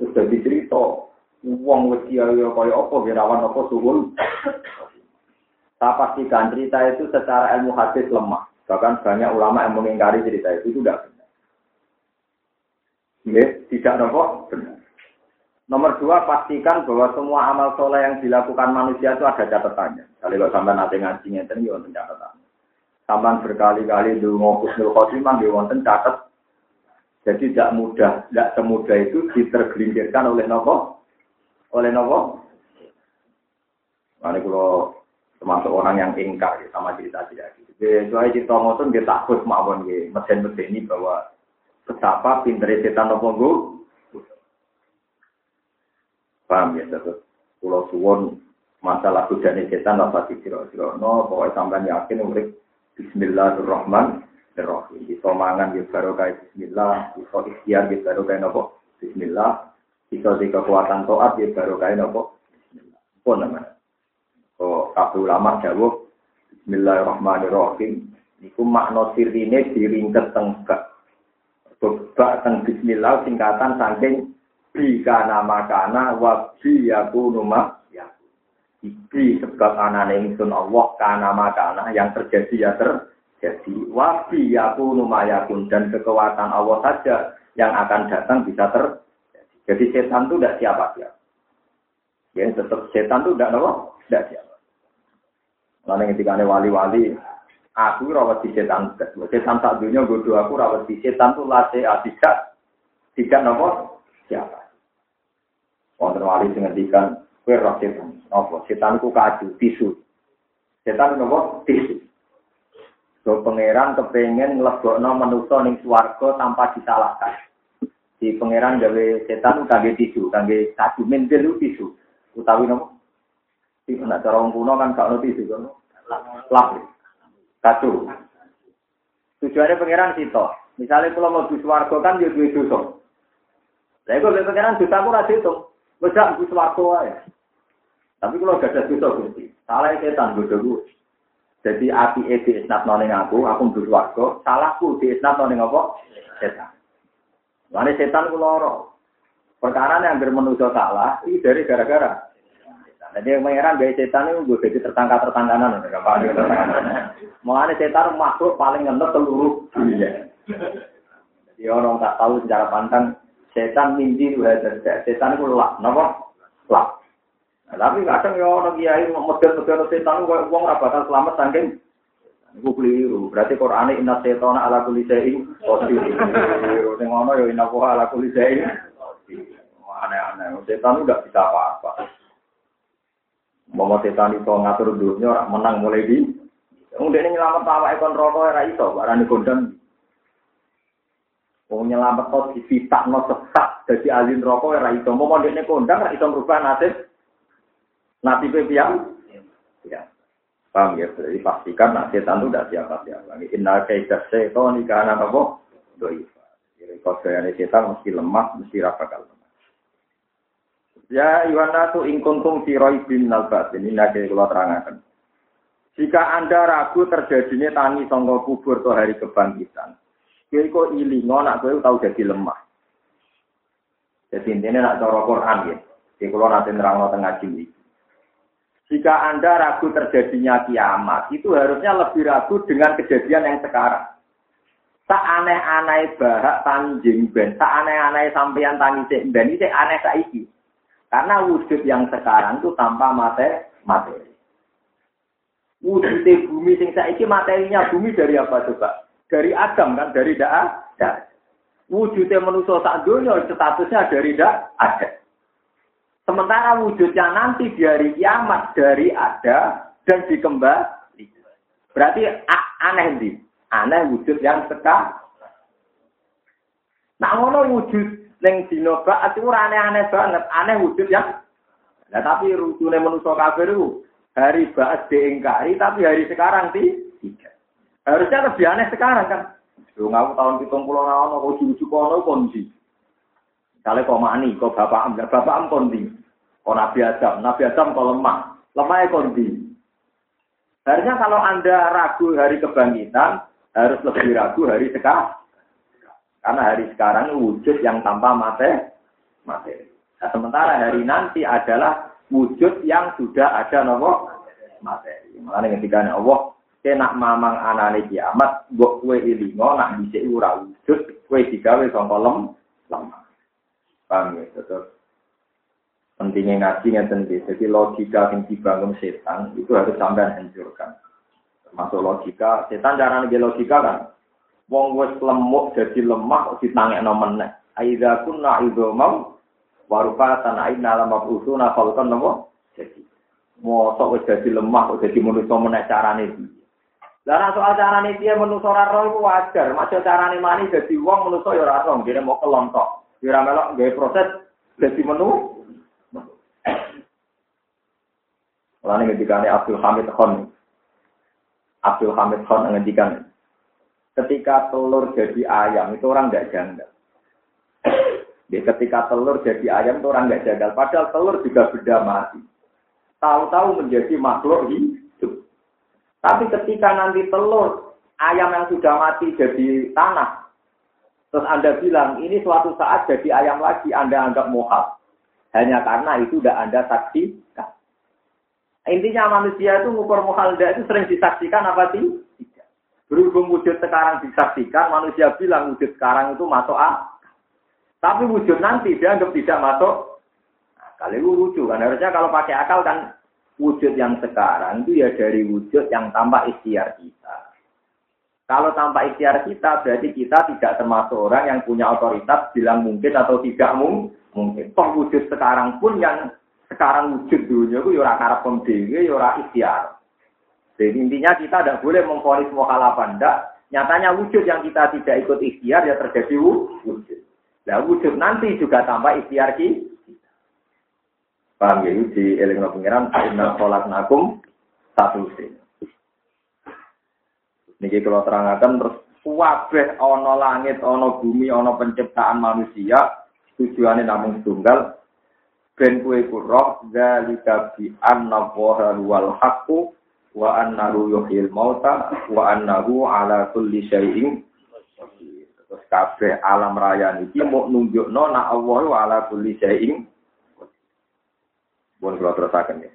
Speaker 1: Terus dadi cerita, wong wis kiai kaya apa wirawan apa suwun. Tak pastikan cerita itu secara ilmu hadis lemah. Bahkan banyak ulama yang mengingkari cerita itu, itu tidak benar. Ya, tidak nopo benar. Nomor dua, pastikan bahwa semua amal soleh yang dilakukan manusia itu ada catatannya. Kalau sampai nanti ngajinya ya wonten catatan. Sampai berkali-kali di ngokus nul khotimah di wonten catat. Jadi tidak mudah, tidak semudah itu ditergelincirkan oleh nopo, oleh nopo. Ini kalau termasuk orang yang ingkar ya, sama cerita tidak gitu. Soalnya cerita ngotot dia takut mawon mesin-mesin ini bahwa betapa pinter setan nopo gue Paham ya, terus pulau suwon masalah godane setan apa dikira-kira. No, pokoknya sampai yakin urip Bismillahirrahmanirrahim. Bisa mangan ya barokah Bismillah, bisa ikhtiar ya barokah nopo Bismillah, bisa di kekuatan toat ya barokah nopo Bismillah. Apa namanya? Oh, kabeh ulama jawab Bismillahirrahmanirrahim. Niku makna sirine diringket teng bak. Teng Bismillah singkatan saking nama kana wa bi yakunu ma Iki sebab anane ingsun Allah kana makana yang terjadi ya terjadi. Wa bi yakunu ma yakun dan kekuatan Allah saja yang akan datang bisa terjadi. Jadi setan itu tidak siapa siapa. Ya tetap setan itu tidak apa? Tidak siapa. Lalu ketika ada wali-wali, aku rawat di setan. Setan tak dunia bodoh aku rawat di setan itu latih tidak tidak nopo siapa. Wonten wali sing ngendikan kowe roh setan. Apa? Setan ku kaju, tisu. Setan nopo? Tisu. So pangeran kepengen nglebokno manusa ning swarga tanpa disalahkan. Di pangeran gawe setan kangge tisu, kangge kaju mentil tisu. Utawi nopo? Iki nek cara kuno kan gak ono tisu kan. Lap. Kaju. Tujuannya pangeran sito. Misalnya kalau mau di swarga kan dia duwe dosa. Lah iku pangeran dosa ku ra diitung. Wes gak wae. Tapi kalau gak ada dosa Gusti, salah setan bodoh gue. Jadi api di isnat noning aku, aku mbus warga, salahku di isnat noning apa? Setan. Lalu setan ku loro. Perkara yang bermenuso salah, ini dari gara-gara. Jadi yang mengira gaya setan itu gue jadi tertangka-tertangkanan. Mengenai setan makhluk paling ngentot seluruh dunia. Jadi orang tak tahu secara pantang setan mimpi itu setan itu lak, napa? Lak. Nah, tapi kadang ya orang kiai model-model setan itu uang bakal selamat saking Iku keliru. Berarti Quran inna setona ala kulli syai'in qadir. Sing ngono ya inna ala kulli aneh-aneh. Setan itu tidak bisa apa-apa. Mau setan itu ngatur dunia orang menang mulai di. Kemudian ini nyelamat awak ekon rokok era iso, barani kondang. Wong nyelamat kok dipitak no sesat jadi alin rokok ora iso mau ndekne kondang ora iso merubah nasib nasib piang ya paham ya? Jadi pastikan nah setan itu tidak siapa siapa inna kaidah setan karena apa doi jadi saya setan mesti lemah mesti rapakal ya Iwana tu ingkuntung siroi bin nalbat ini nanti kalau terangkan. Jika anda ragu terjadinya tangi songkok kubur atau hari kebangkitan Kowe kok ilingo nak kowe tau jadi lemah. Jadi intinya nak cara Quran ya. Di kalau nanti nerang tengah ini. Jika Anda ragu terjadinya kiamat, itu harusnya lebih ragu dengan kejadian yang sekarang. Tak aneh-aneh bahak tanjing ben, tak aneh-aneh sampeyan tangi sik ben, ini aneh saiki. Karena wujud yang sekarang itu tanpa mate materi. Wujud bumi sing saiki materinya bumi dari apa coba? dari Adam kan, dari tidak ada. Wujudnya manusia tak dunia, statusnya dari tidak ada. Sementara wujudnya nanti dari kiamat, dari ada dan dikembali. Berarti aneh nih. Aneh wujud yang sekarang. Nah, ngono wujud neng dino itu aneh-aneh banget. Aneh wujud yang Nah, tapi rutune manusia kafir itu hari ba'as diingkari, tapi hari sekarang tidak. Harusnya lebih aneh sekarang kan. Lu ngaku tahun pitung pulau nawan, kau cucu kono kondi. Misalnya kau mani, kau bapak am, bapak am kondi. Kau nabi adam, nabi adam kau lemah, lemahnya kondi. Harusnya kalau anda ragu hari kebangkitan, harus lebih ragu hari sekarang. Karena hari sekarang wujud yang tanpa materi. materi. Nah, sementara hari nanti adalah wujud yang sudah ada nomor materi. Makanya ketika Allah nak mamang anane kiamat, mbok kowe ilingo nak dhisik ora wujud, kowe digawe sangka lem lemah. Paham ya, terus pentingnya ngaji ngeten. Jadi logika yang dibangun setan itu harus sampai hancurkan. Termasuk logika, setan cara nih logika kan. Wong wis lemuk jadi lemah ditangekno meneh. Aidza kunna idzamam warufatan aina lam mabusuna falkan nopo. Jadi mosok wis jadi lemah kok jadi manusa meneh carane iki. Lah soal carane dia manusa ora roh iku wajar. Maksud carane mani dadi wong manusa ya ora roh, dene mau kelontok. Ora melok proses dadi menu. Lalu ketika Abdul Hamid Khan, Abdul Hamid Khan ngendikan, ketika telur jadi ayam itu orang nggak janggal. Di ketika telur jadi ayam itu orang nggak janggal. Padahal telur juga beda mati. Tahu-tahu menjadi makhluk hidup. Tapi ketika nanti telur ayam yang sudah mati jadi tanah, terus Anda bilang ini suatu saat jadi ayam lagi, Anda anggap mohal. Hanya karena itu tidak Anda saksikan. Intinya manusia itu ngukur muhalda itu sering disaksikan apa sih? Berhubung wujud sekarang disaksikan, manusia bilang wujud sekarang itu masuk A. Tapi wujud nanti dianggap tidak masuk. Nah, kali itu lucu kan. Harusnya kalau pakai akal kan wujud yang sekarang itu ya dari wujud yang tanpa ikhtiar kita. Kalau tanpa ikhtiar kita, berarti kita tidak termasuk orang yang punya otoritas bilang mungkin atau tidak mungkin. Toh wujud sekarang pun yang sekarang wujud dunia itu yura ya karep pemdewi, yura ya ikhtiar. Jadi intinya kita tidak boleh memfonis mukhalafa ndak. Nyatanya wujud yang kita tidak ikut ikhtiar ya terjadi wujud. Nah wujud nanti juga tanpa ikhtiar kita. Paham ya? Di elingno pengiran, inna sholat nakum satu sin. Niki kalau terangkan terus wabeh ono langit, ono bumi, ono penciptaan manusia, tujuannya namun tunggal, ben kue roh zalika bi anna wal haqqu wa annahu yuhyil mauta wa annahu ala kulli syai'in terus kabeh alam raya niki mau nunjukno nak Allah ala kulli syai'in Bon kula terusaken ya.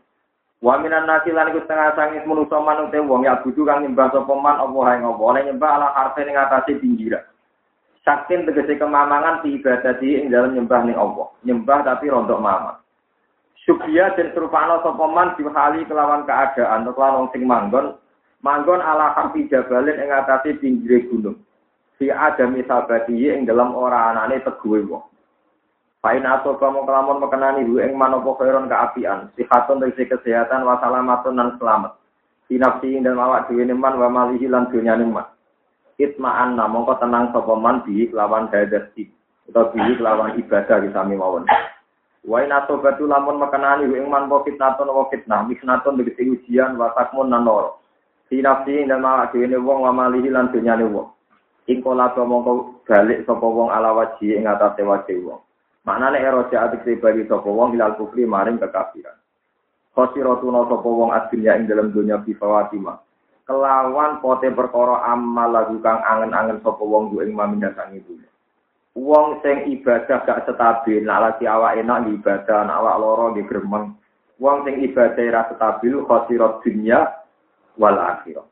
Speaker 1: Wa minan nasi lan iku setengah sangit manusa manute wong ya budu kang nyembah sapa man apa ing apa oleh nyembah ala harfe ning atase pinggiran. Sakin tegese kemamangan di ibadah di dalam nyembah ning Allah. Nyembah tapi rontok mama. Subya dan serupana sopoman dihali kelawan keadaan kelawan sing manggon manggon ala harfi jabalin ing atase pinggire gunung. Si ada misabati ing dalam ora anane teguwe wong. Pain atau kamu kelamun mekenani hu ing manopo khairon keapian. Sihatun dari kesehatan wasalamatun dan selamat. Sinapsi ing dalam awak dhewe man wa malihi lan dunyane man. Itma'an mongko tenang sapa man bi lawan hadasi utawa bi lawan ibadah di sami mawon. Wa in atobatu lamun makanani ing man wa fitnatun wa fitnah misnatun begiti ujian wa takmun nan loro. Fi nafsi dan ma dhewe wong wa malihi lan dunyane wong. Ing kala mongko balik sapa wong ala waji ing atase wajih wong. Maknane eroja atik bagi sapa wong ilal kufri maring kekafiran. Khosiratuna sapa wong adunya ing dalam dunya bi fawatima kelawan pote perkara amal lagu kang angen-angen sapa wong ku ing mamindasang itu. Wong sing ibadah gak stabil, nak lagi awak enak ibadah, nak awak loro di gremeng. Wong sing ibadah ra stabil khosirat dunya wal akhirat.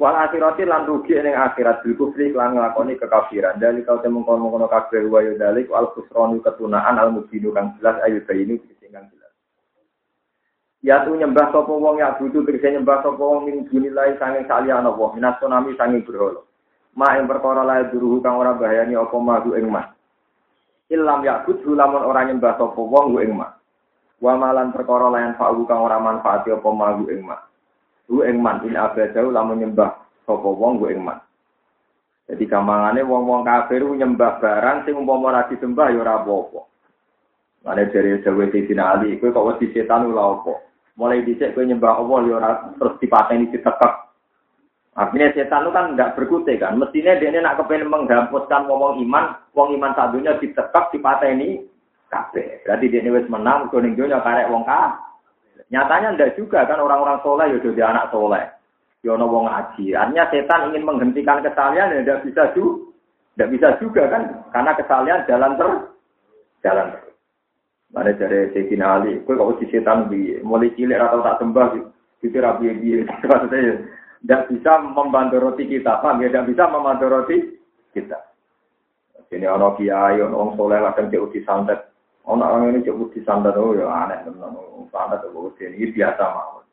Speaker 1: Wal akhirat lan rugi ning akhirat bil kufri lan nglakoni kekafiran. Dari kau temu kono-kono kabeh wa dalik al khusranu ketunaan al mubinu kang jelas ayu bayini sing kang Ya tu nyembah sapa wong ya butuh tegese nyembah sapa wong min dunilai sanging saliyane Allah minas tsunami sanging berhala. Ma ing perkara lae duruhu kang ora bahayani apa madu ing mas. Ilam yakut lamun ora nyembah sapa wong ing mas. Wa malan perkara lain fa'u kang ora manfaati apa madu ing mas. Hu ing man in abadau lamun nyembah sapa wong ing mas. Jadi kamangane wong-wong kafir nyembah barang sing umpama ora disembah ya ora apa-apa. Mane dari Jawa Sayyidina Ali, kok wedi setan ora apa? Mulai dicek gue nyembah Allah ya terus dipateni ditekek. Artinya setan itu kan nggak berkutik kan. Mestinya dia nak kepengen menghapuskan ngomong iman, wong iman satunya ditekek dipateni kabeh. Berarti dia ini wis menang, kuning dunia karek wong ka. Nyatanya ndak juga kan orang-orang soleh ya jadi anak soleh. Ya wong ngaji. Artinya setan ingin menghentikan kesalahan ya tidak bisa juga. Tidak bisa juga kan, karena kesalahan jalan ter, jalan terus. Mana dari Sayyidina Ali, kue kok si setan bi, mulai cilik atau tak sembah, gitu rapi bi, maksudnya tidak bisa membantu roti kita, paham ya? Tidak bisa membantu roti kita. Ini ono kiai, ono orang soleh, kadang jauh santet, Ono orang ini cukup disandat oh ya aneh teman. Sandat itu ini biasa mawon.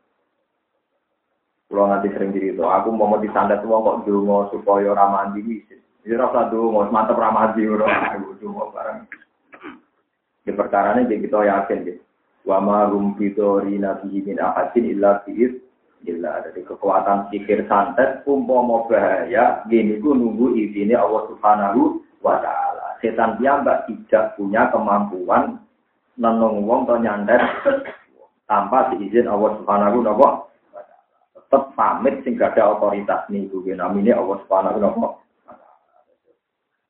Speaker 1: Kalau nanti sering diri itu, aku mau mau disandat uang kok dulu supaya ramah di bisa. Jadi rasa dulu mantap ramah di orang aku dulu barang. Di perkara ini kita yakin gitu. Wa ma rum fitori nabi min ahadin illa fi'id illa dari kekuatan pikir santet umpama bahaya gini ku nunggu izini Allah Subhanahu wa taala. Setan piyambak tidak punya kemampuan nenung wong to nyandet tanpa diizin Allah Subhanahu wa taala. Tetap pamit sing gak ada otoritas nih gue namanya Allah Subhanahu wa taala.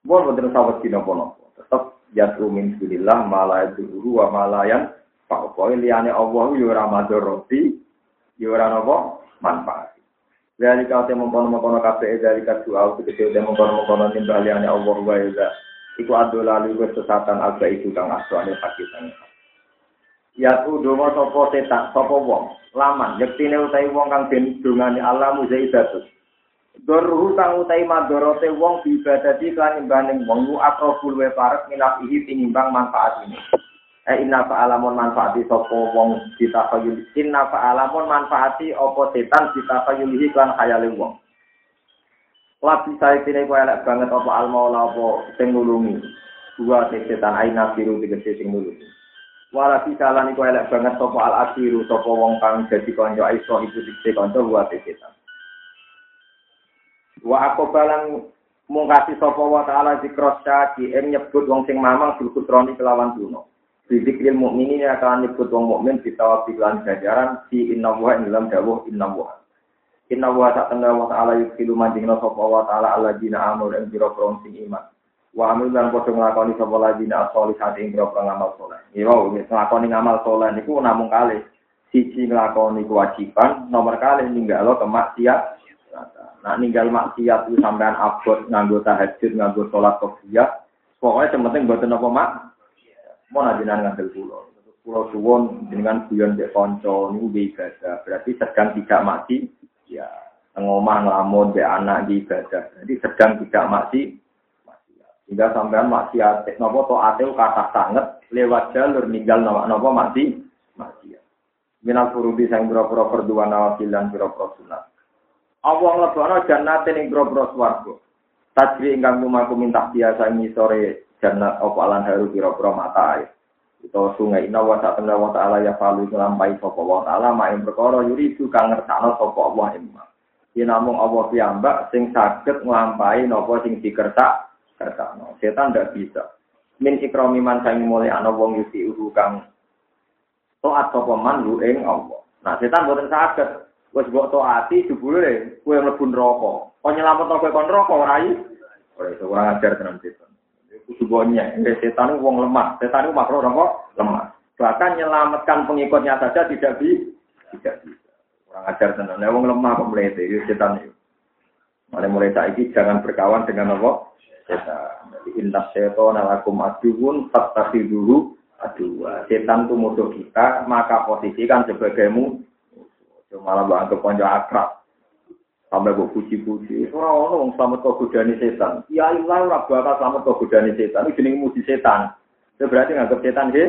Speaker 1: Bukan betul sahabat kino pono. Tetap jatuh min bilillah malah dulu wa malayan Pokoke liyane Allah yo ora madharati, yo ora napa manfaat. Dari kau temu kono kono kafe dari kau doa tegese temu kono kono nimbal liyane Allah wa ya. Iku ado lalu kesesatan alba itu kang aswane pakitan. Ya tu donga sapa setan sapa wong laman yektine utahe wong kang den dongane Allah muzaidatus. Dorhu kang utahe madharate wong diibadati kan imbaning wong lu akrobul we parek minap ihi tinimbang manfaat ini. Eh inna fa'alamun manfaati sopo wong ditafayul. Inna fa'alamun manfaati opo setan ditafayulihi klan khayali wong. Labi saya kini kau elek banget opo al maula opo sing nulungi. Dua setan aina biru tegese sing nulungi. Wala bisalan iku elek banget sopo al asiru sopo wong kang jadi konco aiso ibu dikse konco dua setan. Wa aku balang mungkasi sopo wa ta'ala zikros syaki em nyebut wong sing mamang berkutroni kelawan duno. Bidikril mukminin akan nyebut wong mukmin ditawati lan jajaran si inna wa ing dalam dawuh inna wa. Inna wa tak tengah wa ta'ala yukilu manjingna sapa wa ta'ala ala jina amur ing prong sing iman. Wa amil lan padha nglakoni sapa la jina sholihati ing biro prong amal soleh. Iya wis nglakoni ngamal soleh niku namung kalih. Siji nglakoni kewajiban, nomor kalih ninggalo kemaksiat. Nah ninggal maksiat itu sampean abot nganggo tahajud, nganggo sholat kofiyah. Pokoknya yang penting buat apa mak? mau najinan ngambil pulau. Pulau suwon dengan guyon dek konco ini ibadah. Berarti sedang tidak mati. Ya ngomah ngelamun dek anak di ibadah. Jadi sedang tidak mati. Hingga sampean maksiat, nopo to ateu kata sangat lewat jalur ninggal nopo nopo mati. Minal furudi sang boro-boro berdua nawafil dan boro-boro sunat. Allah nglebono jannate ning boro-boro swarga. Tajri ingkang lumaku minta biasa sore jannat apa alan haru kira-kira mata air. Itu sungai ina wa sa wa ta'ala ya falu ngelampai sapa wa ta'ala ma ing perkara yuridu kang ngersakno sapa Allah imma. Yen namung Allah piyambak sing saged nglampahi napa sing dikertak kertakno. Setan ndak bisa. Min ikrami man sing mulai ana wong yusi uhu kang taat sapa man lu ing Allah. Nah, setan boten saged. Wis mbok taati jebule kowe mlebu neraka. Kok nyelametno kowe kon neraka ora iki? Ora iso ora ajar tenan setan kudu bonyek. Setan wong lemah. Setan itu makhluk apa? Lemah. Bahkan menyelamatkan pengikutnya saja tidak bisa. Tidak bisa. Orang ajar tenan. Nah, wong lemah kok melete. Itu setan itu. Mulai mulai saiki jangan berkawan dengan apa? Setan. Jadi inna setan alakum aduun dulu aduh. Setan itu musuh kita, maka posisikan sebagai Malah bangga konco akrab. sampai gue puji-puji. Orang orang selamat kau godani setan. Ya Allah, ora bakal selamat kau godani setan. Ini jenis muji setan. Itu berarti nganggap setan he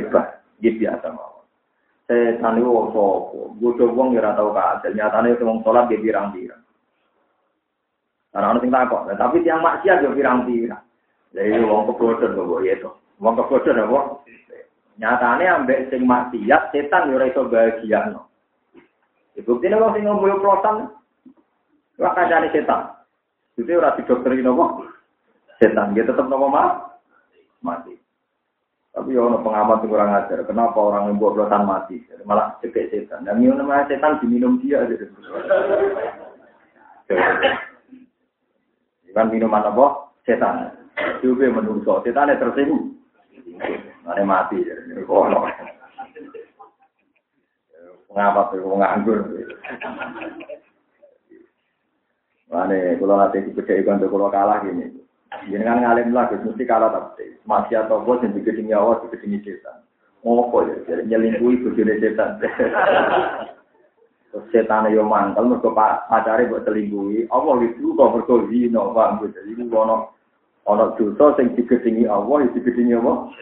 Speaker 1: hebat. Gitu biasa mau. Setan itu wong sopo. Gue coba ngira tahu kasil. Nyatanya itu wong sholat dia birang-birang. Karena orang tinggal kok. Tapi tiang maksiat dia birang-birang. Jadi wong kebodohan kok ya itu. Wong kebodohan apa? Nyatanya ambek sing maksiat setan yo ora iso bahagia no. Ibu ini wong sing ngomong prosan. Wah kancane setan. Itu ora didokterin nopo? Setan. Dia tetap nopo mah? Mati. Tapi ya pengamat yang kurang ajar. Kenapa orang yang buat belotan mati? Malah cekek setan. Dan minum namanya setan diminum dia. Gitu. Kan minuman apa? Setan. Juga menungso. Setan yang tersinggung. Ada mati. Kono. Pengamat itu nganggur. Mane kalau nanti dibedai kantor kalau kalah gini. Jadi kan ngalim lah, mesti kalah tapi masih atau bos yang digeding nyawa, digeding setan. Ngopo ya, jadi nyelingkuhi bujune setan. Terus setan yo mantel, mereka pacare buat selingkuhi. Allah itu kok mereka zino, bang. Jadi itu ono ono dosa sing digedingi Allah, itu digedingi Allah.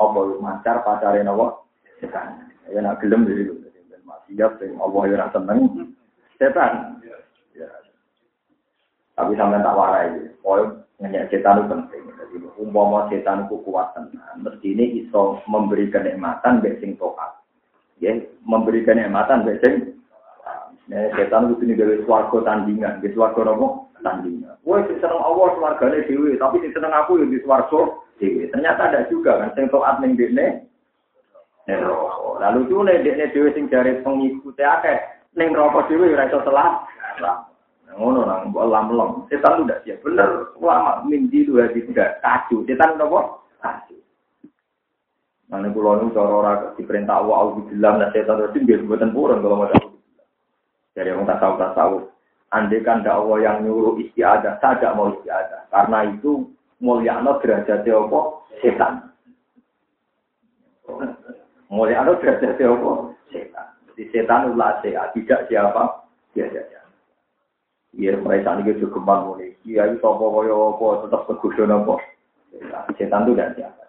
Speaker 1: apa mancar pacare napa setan. Ya nak gelem dhewe maksiat sing Allah ya seneng setan. Ya. Tapi sampean tak warai, poin ngenyek setan itu penting. Jadi umpama setan itu kuat tenan, mesti ini iso memberi kenikmatan mbek sing toat. Ya, memberi kenikmatan mbek sing Nah, setan itu ini dari suarga tandingan, di suarga nopo tandingan. Wah, si seneng Allah suarganya dewi, tapi si seneng aku yang di suarga dewi. Ternyata ada juga kan, sing toat ning dekne. Lalu nih dekne dewi sing jari pengikuti akeh, ning rokok dewi ora iso telah. Ngono nang mbok lam-lom. Setan udah siap bener. Ulama mimpi dua tiga kacau. Setan nopo? Kacau. Mana pulau ini cara orang diperintah Allah, Allah bilang, nah setan itu dia buatan purun kalau mau dari tahu tak tahu. Andai kan Allah yang nyuruh istiadah, tidak mau istiadah. Karena itu mulia no derajat apa? Setan. Mulia no derajat apa? Setan. Jadi setan ulah sehat, tidak siapa? Dia saja. Iya, mereka ini juga kembang mulai. Iya, itu apa kaya apa, tetap berkusun apa. Setan itu tidak siapa.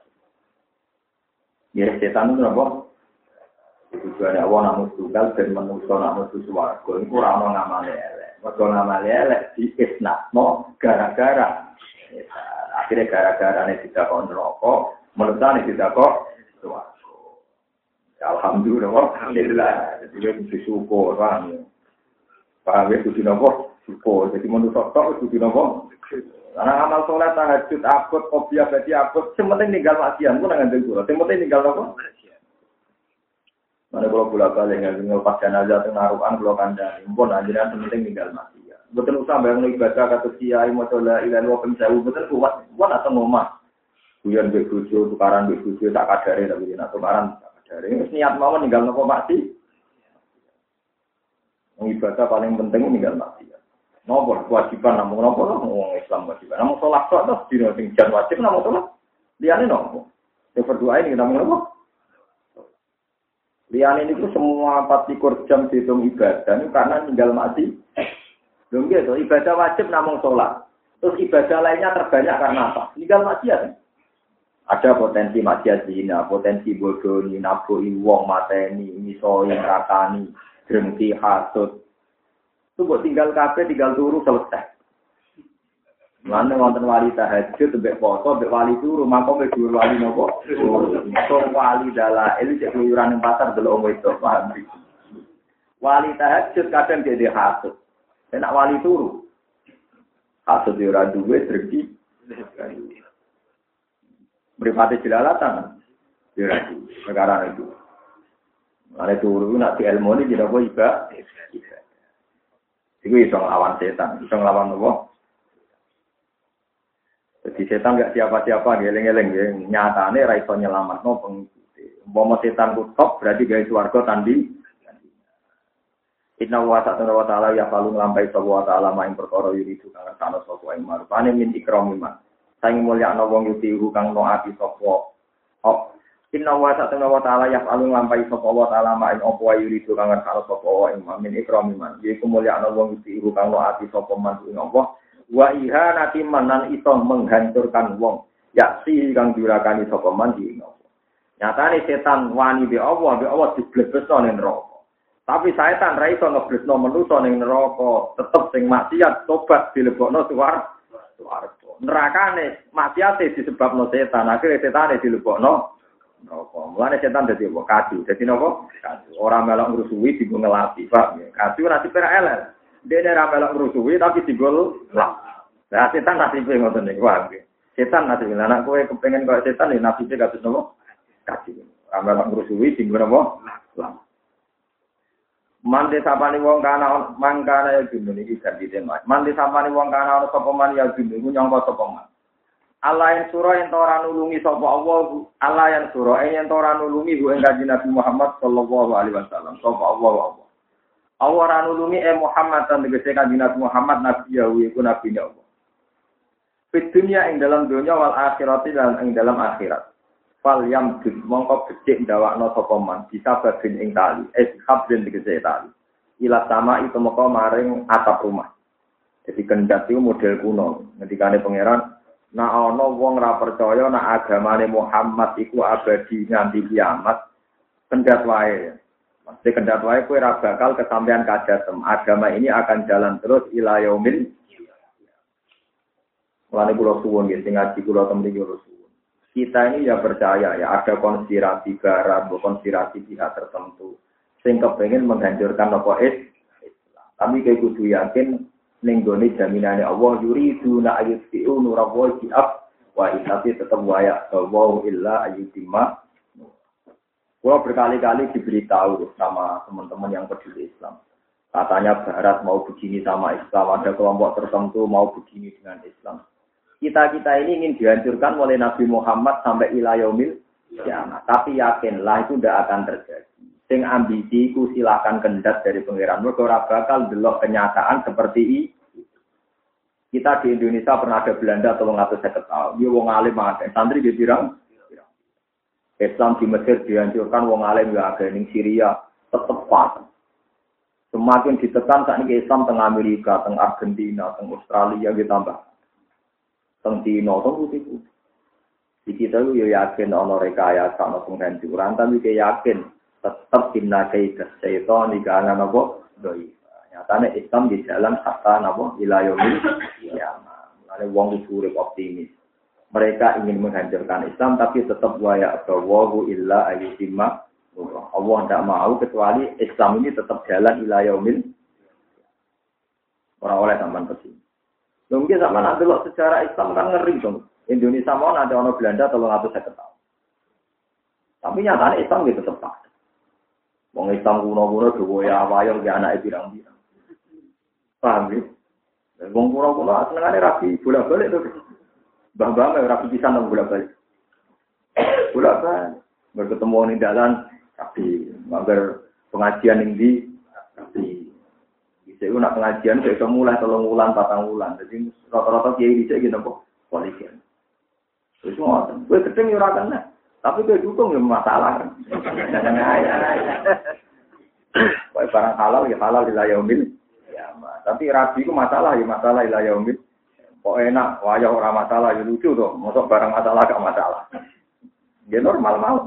Speaker 1: Ya, setan itu apa? Tujuan Allah namun tunggal dan manusia namun suwargo. Itu orang ngamal elek. Mereka ngamal elek di isnatno gara-gara. Akhirnya gara-gara ini tidak kok neraka. Menurut saya tidak kok suwargo. Alhamdulillah. Alhamdulillah. Jadi dia bisa syukur. Paham ya? Paham ya? Kudu nopo? Syukur. Jadi manusia tok kudu nopo? Karena amal sholat, tahajud, abot, kopiah, berarti abot. Sementing tinggal maksiat. Itu nangan dengkul. Sementing tinggal nopo? Mana kalau bolak balik nggak tinggal pas jenazah itu naruhan kalau kandang, pun aja penting tinggal mati ya. Betul usah bayang ibadah kata kiai mau coba ilan wa penjauh betul kuat kuat atau ngomah. Kuyan bebujo tukaran bebujo tak kadare tapi nak tukaran Terus niat mau tinggal nopo mati. Ibadah paling penting tinggal mati. Nopo kewajiban namun nopo lah ngomong Islam kewajiban. Namun sholat sholat tuh di sing jan wajib namun sholat. Liane nopo. Yang berdoa ini namun nopo. Lian ini tuh semua 24 jam dihitung ibadah ini karena tinggal mati. Belum gitu, ibadah wajib namun sholat. Terus ibadah lainnya terbanyak karena apa? Tinggal mati ya. Ada potensi maksiat zina, potensi bodoh, nabu wong mateni, misoi, rakani, drengki, hasut. Itu buat tinggal kafe, tinggal turu selesai. Mana wonten wali tahajud, mbek foto, mbek wali turu, maka mbek dua wali nopo. Wali ini cek keluyuran yang pasar dulu om itu, paham Wali tahajud kadang jadi hasut. Enak wali turu. Hasut di orang duwe, tergi. Beripati jelalatan. Di negara itu. Mana turu, nak di ilmu ini tidak boleh ibadah. Itu bisa ngelawan setan, bisa ngelawan nopo. Jadi setan gak siapa-siapa, geleng-geleng ya. Nyatane raiso nyelamat no pengikuti. Umpama setan ku top, berarti gaya suarga tanding. Inna wa ta'ala wa ta'ala ya palu ngelampai sebuah ta'ala main perkara yuri itu kang sana sopo yang maru. Pane min ikram iman. Saing mulia no wong yuti kang no ati sopo. Oh. Inna wa ta'ala wa ta'ala palu ngelampai sopo wa ta'ala main opo wa yuri itu kang sana sopo iman. Min ikram iman. Yiku mulia no wong yuti kang no ati sopo man ing opo wa iha nanti manan iso menghancurkan wong ya si kang diurakani sapa man di nyatane setan wani be Allah be Allah diblebesno ning neraka tapi setan ra iso ngeblesno manusa ning neraka tetep sing maksiat tobat dilebokno suwar swarga nerakane maksiate disebabno setan akhire setane dilebokno neraka mulane setan dadi apa kadu dadi napa kadu ora melok ngrusuhi digo ngelapi pak kadu nanti pera elek dia ra melok ngrusuhi tapi digol lah. Nah, setan nasibe ngoten niku wae. Setan nasibe anak kowe kepengen kaya setan ya nasibe kados nopo? Kaji. Ra melok ngrusuhi digol napa? Lah. Mandi sapani wong kana mangkana ya gunung iki ganti tema. Mandi sapani wong kana ana sapa man ya gunung nyangka sapa man. Allah yang surah yang tora nulungi sapa Allah, Allah yang surah yang tora nulungi gue enggak Nabi Muhammad sallallahu alaihi wasallam, sapa Allah Allah. Allah ora nulungi eh Muhammad dan tegese kanjeng Nabi Muhammad nabi ya iku nabi Allah. Fit dunia ing dalam dunia wal akhirat dan ing dalam akhirat. Fal yam dud mongko becik ndawakno sapa man bisa babin ing tali, eh habrin tegese tali. Ila sama itu moko maring atap rumah. Jadi kendat itu model kuno. Ketika pangeran Nah ana wong ra percaya nak agamane Muhammad iku abadi nganti kiamat, kendat wae. Mesti kendat wae kowe ra bakal kesampaian kajatem. Agama ini akan jalan terus ila yaumil Mulane kula suwun nggih sing ngaji kula temen. Kita ini ya percaya ya ada konspirasi barat, konspirasi pihak tertentu sing kepengen menghancurkan apa Islam. Tapi kayak kudu yakin ning gone Allah yuridu na ayutfi'u nurallahi bi'af wa tapi tetap waya wa illa ayutimma Gua berkali-kali diberitahu sama teman-teman yang peduli Islam. Katanya Barat mau begini sama Islam, ada kelompok tertentu mau begini dengan Islam. Kita-kita ini ingin dihancurkan oleh Nabi Muhammad sampai ilayomil ya, tapi yakinlah itu tidak akan terjadi. Sing ambisi ku silahkan kendat dari pangeran. Mereka bakal delok kenyataan seperti ini kita di Indonesia pernah ada Belanda tolong ngatur saya ketahui. Dia wong alim ada. Santri dia bilang, Islam di Mesir dihancurkan wong alim ya ada. Ini Syria tetap pas. Semakin ditekan saat ini Islam tengah Amerika, tengah Argentina, tengah Australia ditambah. Tengah Cina, tengah putih Di kita itu ya yakin ono rekayasa, ono penghancuran, tapi kita yakin tetap inna kaidah syaitan di kanan apa doi. Nyatanya Islam di jalan hatta napa ilayomil kiamat. Mulane wong urip optimis. Mereka ingin menghancurkan Islam tapi tetap waya bawahu illa ayyutimma Allah tidak mau kecuali Islam ini tetap jalan ilayomil orang oleh zaman ke sini. Mungkin sama nanti lo secara Islam kan ngeri dong. Indonesia mau nanti orang Belanda tolong atau saya ketahui. Tapi nyatanya Islam gitu tetap Wong Islam kuno-kuno dhewe ya wayang ya anake pirang-pirang. Paham ya? Wong kuno-kuno senengane rapi bolak-balik to. Mbah-mbah rapi pisan nang bolak-balik. Bolak-balik. Berketemu ning dalan tapi mager pengajian ning di bisa nak pengajian kayak mulai tolong ulang patang ulang jadi rata-rata kiai bisa gitu kok polisi terus mau gue ketemu orang tapi gue dukung ya masalah kan. Barang halal ya halal di layomil. Ya, tapi rabi itu masalah ya masalah di layomil. Kok enak, wajah orang masalah ya lucu tuh. Masuk barang masalah gak masalah. Ya normal mau.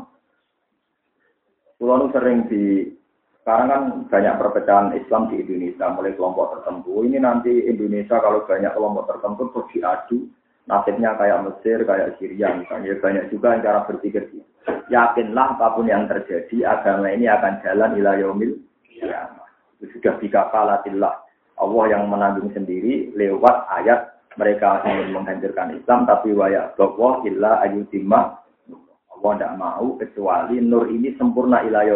Speaker 1: Pulau sering di sekarang kan banyak perpecahan Islam di Indonesia mulai kelompok tertentu. Ini nanti Indonesia kalau banyak kelompok tertentu terus diadu nasibnya kayak Mesir, kayak Syria misalnya. Banyak juga yang cara berpikir Yakinlah apa pun yang terjadi, agama ini akan jalan ila yaumil ya. Itu sudah bikafalatillah. Allah yang menanggung sendiri lewat ayat mereka ingin menghancurkan Islam tapi waya bahwa illa ayutimma Allah tidak mau kecuali nur ini sempurna ila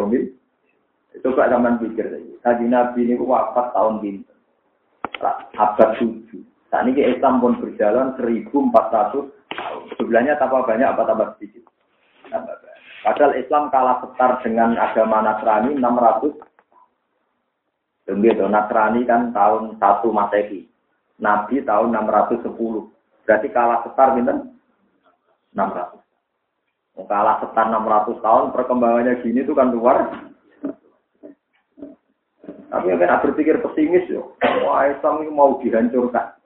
Speaker 1: kok zaman pikir tadi Nabi ini wafat tahun pinter abad tujuh saat ini Islam pun berjalan 1400 tahun. Sebelahnya tambah banyak apa tambah sedikit? Padahal Islam kalah setar dengan agama Nasrani 600 Begitu, Nasrani kan tahun 1 Masehi. Nabi tahun 610. Berarti kalah setar minten 600. Kalah setar 600 tahun, perkembangannya gini itu kan luar. Tapi kan berpikir pesimis yo. Wah Islam ini mau dihancurkan.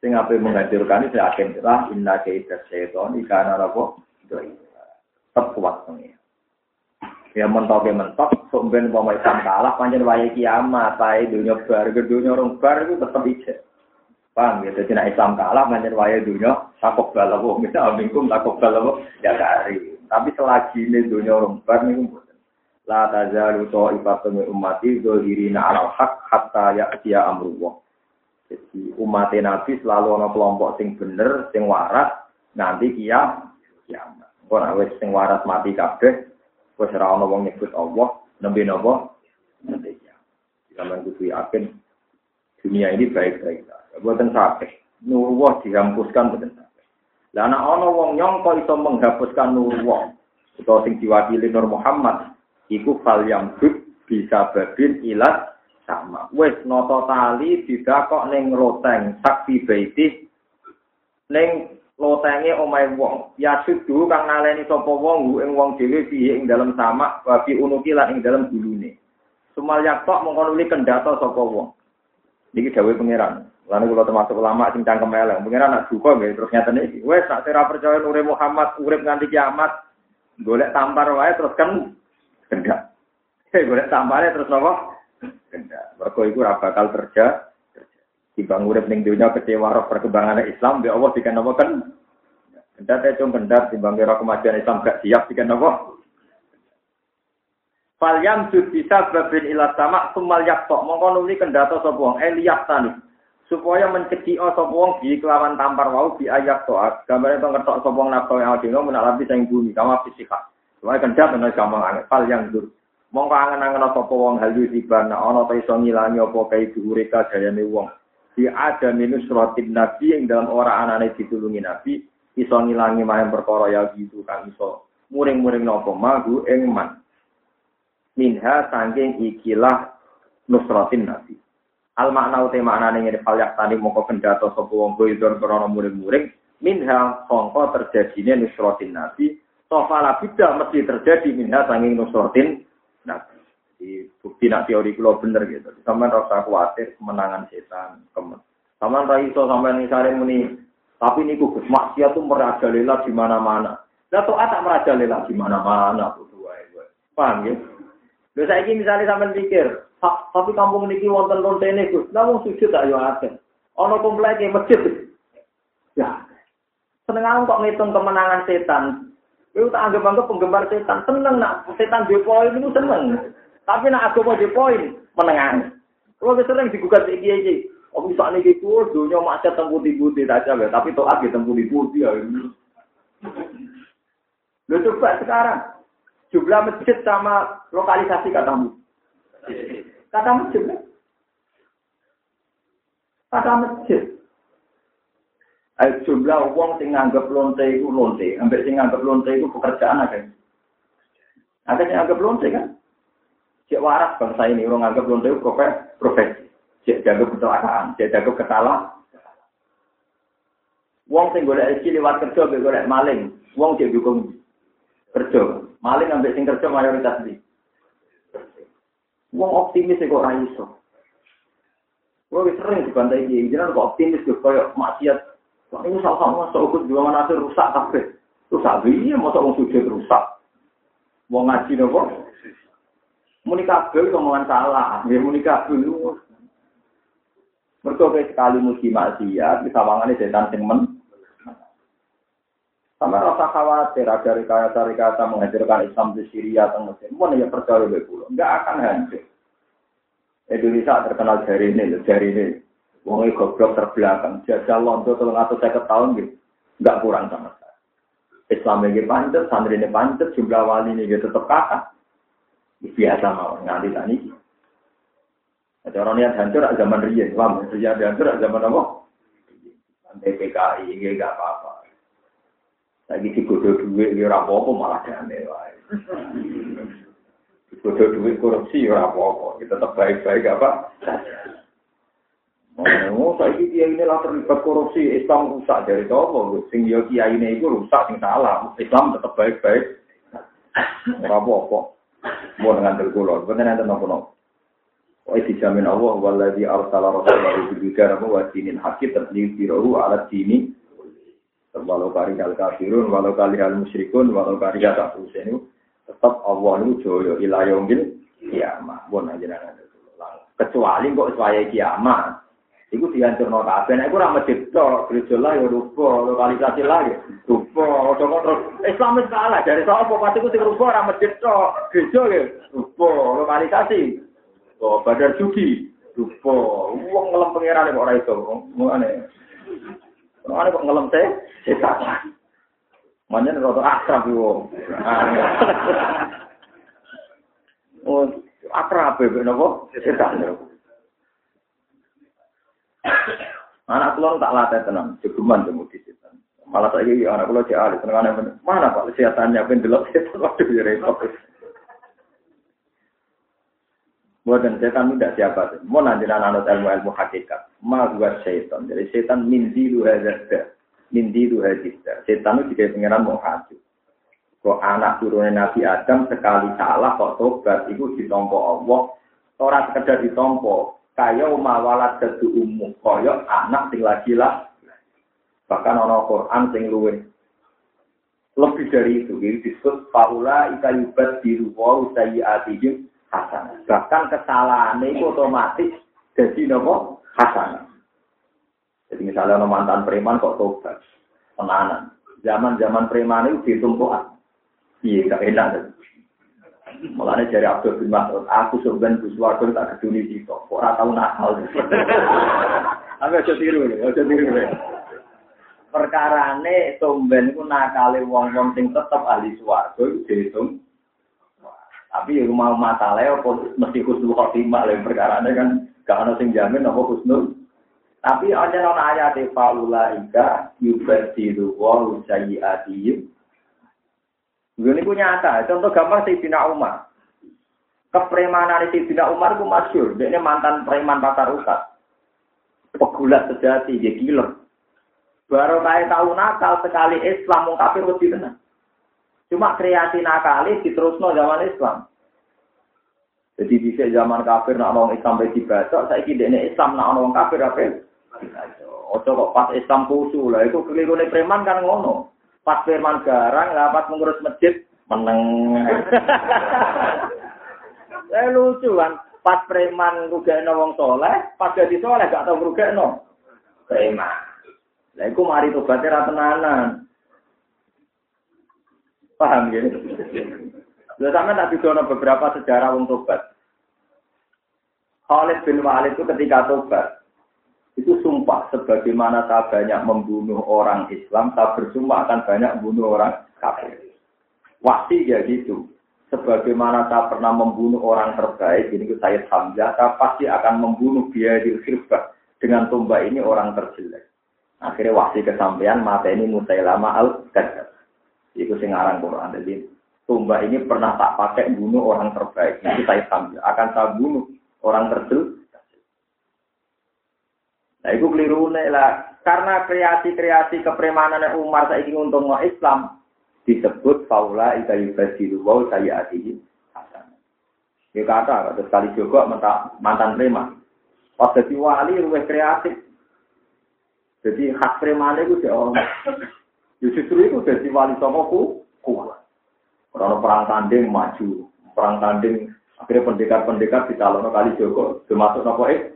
Speaker 1: Sing apa menghancurkan itu akan lah inna kaidah syaiton ikana rapo doi. Tetap kuat pengen. Ya mentok ya mentok, sumben mau Islam kalah, panjang waya kiamat, tai dunia bar, dunia orang bar itu tetap ijek. Paham ya, jadi Islam kalah, panjang waya dunia, takut balawo, misal mingkum takut balawo, ya kari. Tapi selagi ini dunia orang bar, ini La tazalu ta'ifatun min ummati dzahirina 'alal haq hatta ya'tiya amrullah. Jadi umat Nabi selalu ada kelompok sing bener, sing waras, nanti kia, kiamat. Nak wes sing waras mati kabeh, wes ora ana wong nyebut Allah, nembe napa? Nanti kiamat. Zaman kudu yakin dunia ini baik-baik saja. Buatan sakit. Nurullah dihapuskan buatan sakit. Lah anak ana wong nyongko iso menghapuskan nurullah. Utawa sing diwakili Nur Muhammad, iku fal yang bisa babin ilat sama. Wes noto tali didakok ning loteng saksi baiti ning lotenge omahe wong. Ya sudu kang naleni sapa wong ing wong dhewe piye ing dalam sama babi unuki lan ing dalam gulune. Sumal yaktok mongko nuli kendata sapa wong. Niki dawuh pangeran. Lalu kalau termasuk ulama sing cangkem elek, mungkin anak duka nggih terus ngeten iki. Wes nak percaya nure Muhammad urip nganti kiamat, golek tampar wae terus kan gendak. Eh golek tampare terus napa? Gendak. Mergo iku ora bakal kerja. Timbang urip ning dunya kecewa roh perkembangan Islam, ya Allah dikan napa kan? Gendak itu gendak timbang kira kemajuan Islam gak siap dikan napa? Falyam jud bisa babin ilat sama sumal yaktok mongko nuli kendata sapa wong eliyak tani supaya mencegi sapa wong di kelawan tampar wau di ayat toat gambarnya to ngetok sapa wong nafsu aldino menalapi sing bumi kama fisika supaya kendap menawa gampang anget fal yang dur. Mongko angen-angen sapa wong halu dibana ana ta iso ngilangi apa kae dhuwure kagayane wong. Di ada minus rotin nabi yang dalam ora anane ditulungi nabi iso ngilangi mahem perkara ya gitu kan iso. Muring-muring nopo magu ing man. Minha sangking ikilah nusratin nabi. Al makna uti maknane ngene falyak tani mongko kendhato sapa wong boydon krana muring-muring. Minha sangka terjadine nusratin nabi sofala bida mesti terjadi minha sanging nusratin nabi. Di bukti nak teori kula bener gitu. Sampeyan rasa khawatir kemenangan setan, kemen. Sampeyan ra iso sampeyan misale muni tapi niku Gus maksiat tuh merajalela di mana-mana. Lah tok tak merajalela di mana-mana. Paham ya? Lha saiki misale sampeyan pikir, tapi kampung niki wonten lontene Gus. Lah wong sujud tak yo akeh. Ana kompleke masjid. Ya. Seneng kok ngitung kemenangan setan. Kowe tak anggap-anggap penggemar setan seneng nak setan di poin itu seneng. Tapi nak agama di poin menengan. Kalau sering digugat iki iki. Oh bisa nih gitu, dunia macet tempuh di putih saja, tapi toh lagi tempuh di putih ya. Lu coba sekarang, jumlah masjid sama lokalisasi katamu. Kata masjid. Kata masjid. Ayo jumlah uang sing nganggep lonte itu lonte, hampir sing nganggep lonte itu pekerjaan ada. Ada yang nganggep lonte kan? Cek waras bangsa ini orang nganggep lonte itu profesi. Cek jago kecelakaan, cek jago ketalah. Wong sing golek rezeki lewat kerja, golek maling. Wong cek dukung kerja. Maling ambil sing kerja mayoritas di. Wong optimis kok ora iso. Wong sering dibantai iki, jenengan kok optimis kok koyo maksiat. Kok ini salah sama sokut juga mana rusak kabeh. Rusak piye mosok wong sujud rusak. Wong ngaji nopo? Muni kabeh omongan salah, ya muni kabeh lu. Mergo sekali muji maksiat, disawangane setan sing men sama rasa khawatir ada rekayasa-rekayasa menghancurkan Islam di Syria atau Mesir. Mana ya percaya begitu? Enggak akan hancur. Indonesia terkenal jari ini, jari ini. Wong goblok terbelakang. Jajah Londo tolong atau saya tahun gitu. Enggak kurang sama sekali. Islam ini pancet, santri ini pancet, jumlah wali ini tetap kakak. Biasa mau nganti tani. Ada orang yang hancur zaman Rian, paham? Rian hancur zaman apa? PKI, ini enggak apa-apa. Lagi digodoh duit, ya apa-apa malah damai wae. Digodoh duit korupsi, ya apa-apa. Kita tetap baik-baik apa? Oh, saya kiai ini lah terlibat korupsi, Islam rusak dari itu. Sing yo kiai ini itu rusak, sing salah. Islam tetap baik-baik. Ora apa-apa. Mau dengan terkulon, bener nanti nopo-nopo. Wa dijamin Allah waladhi arsala rasulahu bil hidayah wa dinil haqqi tadliru ala dini walau kari hal kafirun, walau kali hal musyrikun, walau kari hal kafirun tetap Allah itu joyo ilayomil kiamah. Bon aja Kecuali kok suaya kiamah. Iku dihancur no kabeh. Nek ora masjid tok, gereja lah ya rupa, lokalisasi lah ya rupa. Terus Islam wis kalah dari sapa pasti ku sing rupa ora masjid tok, gereja ya rupa, lokalisasi. Oh, badar judi rupa. Wong ngelem pangeran kok ora iso. Ngene. Ana kok ngelem teh setan. Manjen rada akrab yo. Oh, akrab e napa? Setan. Anak kula tak latih tenang, jegeman temu di setan. Malah saiki anak kula cek tenang mana Pak setannya ben delok setan waduh ya repot. Buatan setan tidak siapa sih. Mau nanti anut ilmu ilmu hakikat. Ma buat setan. Jadi setan mimpi lu hajar Mimpi lu hajar Setan itu juga pengiran mau haji. Kok anak turunnya Nabi Adam sekali salah kok tobat itu ditompo Allah. Orang sekedar ditompo. Kaya mawalat dadu umum kaya anak sing lagi lah. Bahkan ana Quran sing lebih dari itu ini disebut paula ika yubat biru wa sayyiatihim hasanah. Bahkan kesalahan itu otomatis jadi nopo? Hasanah. Jadi misalnya ono mantan preman kok tobat tenanan zaman zaman preman itu ditumpukan. Iya gak enak Mulane dari Abdul bin Mas'ud, aku sebenarnya Gus Wardo tak keduni itu, ora tau nakal. Tapi aja tiru, aja tiru. Perkarane tumben ku nakale wong-wong sing tetep ahli swarga iku dihitung. Tapi yang mau masalah apa mesti khusnul khotimah lha perkarane kan gak ono sing jamin apa khusnul. Tapi aja ana ayat faula ika yubadiru wa sayyiatihim ini punya nyata. Contoh gambar Sayyidina Umar. Kepremanan Sayyidina Umar itu masyur. Dia ini mantan preman pasar usat. Pegulat sejati, dia killer. Baru kaya tahu nakal sekali Islam mau kafir lebih tenang. Cuma kreasi nakali diterusno zaman Islam. Jadi bisa zaman kafir nak orang Islam baik dibaca, saya kira ini Islam nak orang kafir apa? Ojo kok pas Islam kusu lah itu keliru preman kan ngono. Pas firman garang, lah pas mengurus masjid, meneng. Eh lucu kan, pas preman rugekno wong soleh, pas jadi soleh gak tau rugekno preman. Lah iku mari ra tenanan. Paham ya? Lah sampe tak didono beberapa sejarah wong tobat. Khalid bin Walid itu ketika tobat, itu sumpah sebagaimana saya banyak membunuh orang Islam, saya bersumpah akan banyak membunuh orang kafir. Wasi ya gitu. Sebagaimana saya pernah membunuh orang terbaik, ini saya Hamzah, saya pasti akan membunuh dia di khirbah. Dengan tombak ini orang terjelek. Akhirnya wasi kesampaian mata ini Musailama al-Qadar. Itu sing aran Quran. Jadi tombak ini pernah tak pakai bunuh orang terbaik. Itu saya Hamzah. Akan saya bunuh orang terjelek Nah, itu keliru lah. Karena kreasi-kreasi kepremanan Umar saya ingin untuk mau Islam disebut faula ika yubadilu wa saya atihi Ya kata, kata sekali juga mantan preman. Pas jadi wali luwih kreatif. Jadi hak preman itu dia orang. Ya justru itu jadi wali sama ku kuat. Orang perang tanding maju, perang tanding akhirnya pendekar-pendekar di calon kali Joko, termasuk nopo eh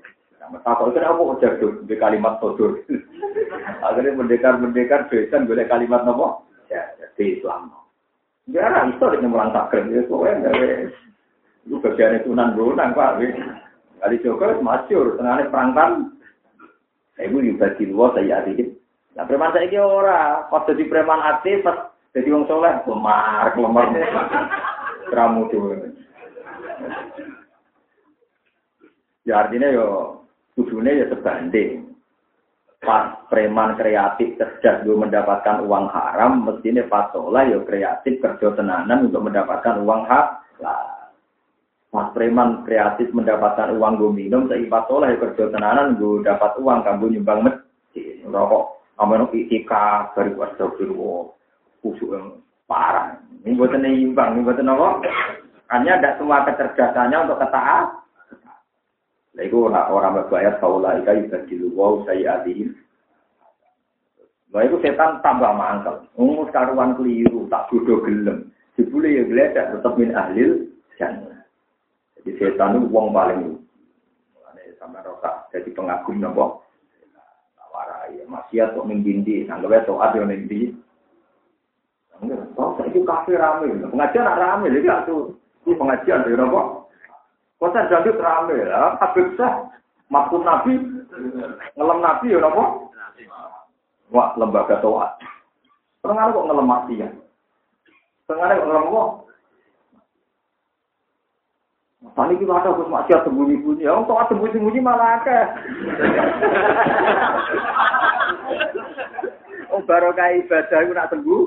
Speaker 1: Takut itu apa jaduk di kalimat sodur. Akhirnya mendekar-mendekar besan boleh kalimat nopo. Ya, jadi Islam. Ya, itu di nyemurang takrim. Ya, soalnya itu bagian itu nan bonang pak. Kali Joko masyur, tengahnya perangkan. Ibu juga di luar saya adikit. Nah, preman saya ini ora, pas jadi preman aktif, pas jadi wong soleh, lemar, lemar. Keramu tuh. Ya artinya yo kudune ya sebanding. Pas preman kreatif cerdas gue mendapatkan uang haram, mestinya patola ya kreatif kerja tenanan untuk mendapatkan uang halal. Pas preman kreatif mendapatkan uang gue minum, saya patola ya kerja tenanan gue dapat uang kamu nyumbang masjid. Rokok, kamu itika, baru astagfirullah, kusuk yang parah. Ini buatan imbang, ini buatan apa? Hanya ada semua kecerdasannya untuk ketaat. Nah, itu orang berbayar faula ika yubadilu wow sayyatihim. Nah, itu setan tambah mangkel. Ungus karuan keliru, tak bodoh gelem. Jebule ya geledak tetap min ahlil jannah. Jadi setan itu wong paling sama roka jadi pengagum nopo. Warai maksiat kok ning dindi, anggap taat yo ning ndi. Kok saiki kafe rame, pengajian rame lagi aku. Pengajian yo nopo? Kota jadi rame ya, Habib Syah, maksud Nabi, ngelem Nabi ya apa? Wah, lembaga toat. Tengah kok ngelem mati ya? Tengah kok ngelem kok? Tadi kita ada harus maksiat sembunyi-bunyi. Ya, untuk sembunyi-sembunyi malah akeh. oh, barokah ibadah itu nak sembuh.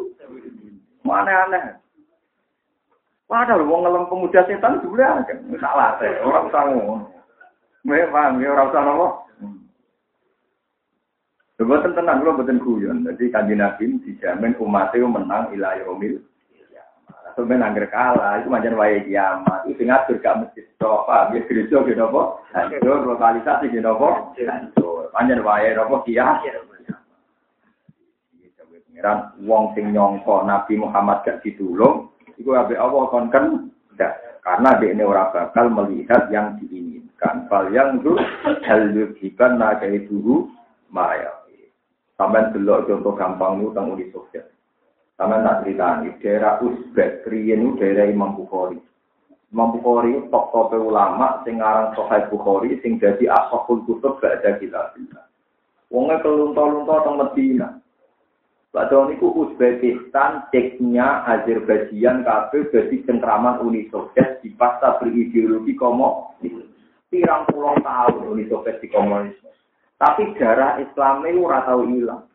Speaker 1: Mana aneh. Padahal wong ngelem pemuda setan juga aja. Salah teh, orang usah ngono. Mbak paham ya ora usah nopo. Boten tenang kula boten guyon. Dadi kanjeng Nabi dijamin umat itu menang ila yaumil. Sebenarnya angger kalah, itu macam wae kiamat. Itu ngatur gak mesti apa, biar gereja gitu apa, hancur, lokalisasi gitu apa, hancur. Macam wae apa kiamat. Pengiran wong sing nyongko Nabi Muhammad gak ditulung, itu abe Allah kon kan, karena dia ini orang bakal melihat yang diinginkan. Fal yang itu hal yukiban nagai dulu maya. Sampai dulu contoh gampang itu tentang Uni Soviet. Sampai tak cerita ini, daerah Uzbek, Rian itu daerah Imam Bukhari. Imam Bukhari top-top ulama, sing aran Sohai Bukhari, sing jadi asokul kutub gak ada kita. Wongnya kelunta-lunta tentang Medina. Padahal niku Uzbekistan, Ceknya, Azerbaijan, kabel jadi cengkraman Uni Soviet di pasca berideologi komunis. Pirang pulau tahun Uni Soviet di komunisme. Tapi darah Islam itu ora tau hilang.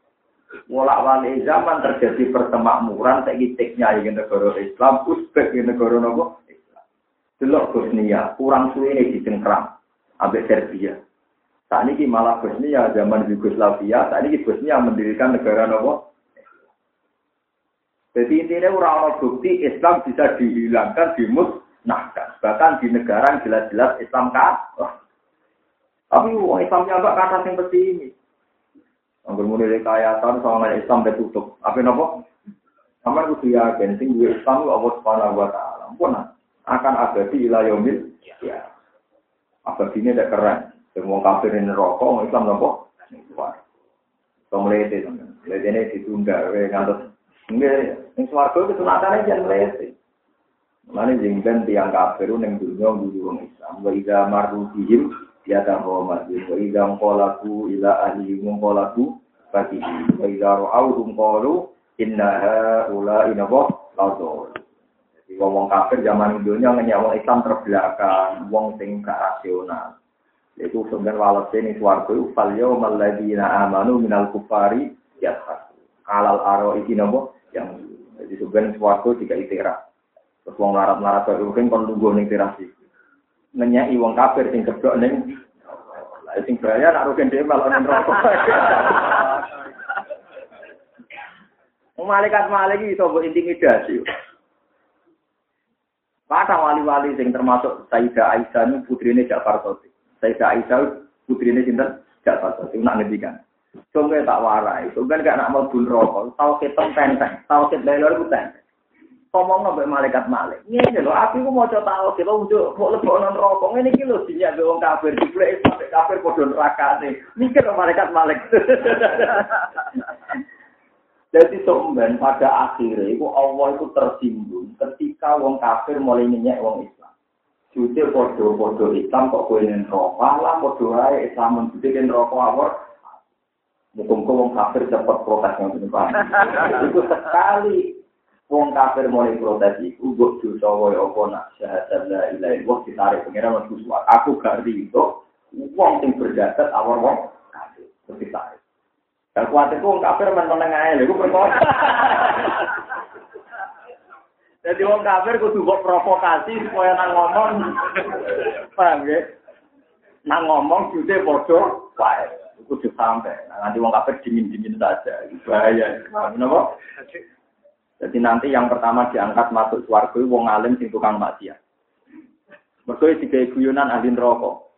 Speaker 1: Mulak wali zaman terjadi pertemakmuran, saya ceknya di negara Islam, Uzbek di negara nopo Islam. Delok Bosnia, kurang suwe ini di cengkram, ambek Serbia. Saat ini malah Bosnia zaman Yugoslavia, saat ini Bosnia mendirikan negara nopo Jadi intinya orang bukti Islam bisa dihilangkan, dimusnahkan. Bahkan di negara yang jelas-jelas Islam kan. Tapi wong Islamnya mbak kata yang seperti ini. Anggur mulai rekayasa sama Islam tutup. Apa nopo? Sama yakin sing gue Islam Allah Subhanahu wa taala. Pun akan abadi ila yaumil ya. Abadi ini tidak keren. Semua kafir ini rokok, Islam nopo? Wah. Kemudian itu, ini ditunda, ngantuk Ning swarga itu sunatane jan mlete. Mane jengben tiang kafir ning dunya guru wong Islam. Wa idza marru bihim ya tahoma. Wa idza qalaku ila ahli qalaku bagi wa idza ra'awhum qalu inna haula inaba ladol. Jadi wong kafir zaman dunya wong Islam terbelakang, wong sing gak rasional. Yaitu sebenarnya walase ning swarga fal yaumal ladina amanu minal kufari. Alal aro iki nopo yang jadi sebenarnya suatu jika itera terus wong larat larat baru kan kon tunggu ning teras iki ngenyai wong kafir sing keblok ning lah sing bahaya nak rugen dhewe malah nang rokok Malaikat malaikat itu buat intimidasi. Kata wali-wali sing termasuk Sayyidah Aisyah ini putrinya Ja'far Sotik. Sayyidah Aisyah putrinya Sinten Ja'far Sotik. Nak ngertikan. Sungguh tak warai, sungguh gak nak mau bun rokok, tau kita tenteng, tau kita lelor itu tenteng. Ngomong nggak malaikat malik, ini loh, aku mau coba tahu kita untuk mau lebih non rokok, ini kilo sinyal doang kafir, dibeli sampai kafir kodon neraka nih, mikir malaikat malik. Jadi sumben pada akhirnya itu Allah itu tersinggung ketika wong kafir mulai minyak wong Islam. Jute podo-podo Islam kok kue rokok lah podo ae Islam menjadi rokok awal Muka-muka wong kafir cepat protes yang. Itu sekali wong kafir mulai protes itu, gue dosa woy opo nak syahadat la ilaha illallah ditarik pengiran waktu suat. Aku gak itu, wong sing berjasad awal wong kafir. Terus ditarik. Dan kuatir wong kafir menang aja, gue berkata. Jadi wong kafir kudu kok provokasi supaya nang ngomong. Paham ya? Nang ngomong jute bodoh, wae kudu sampai. Nah, nanti wong kafir dingin-dingin saja. Bahaya. Kenapa? Jadi nanti yang pertama diangkat masuk suarga wong alim sing tukang maksiat. Mereka tiga guyonan ahli rokok.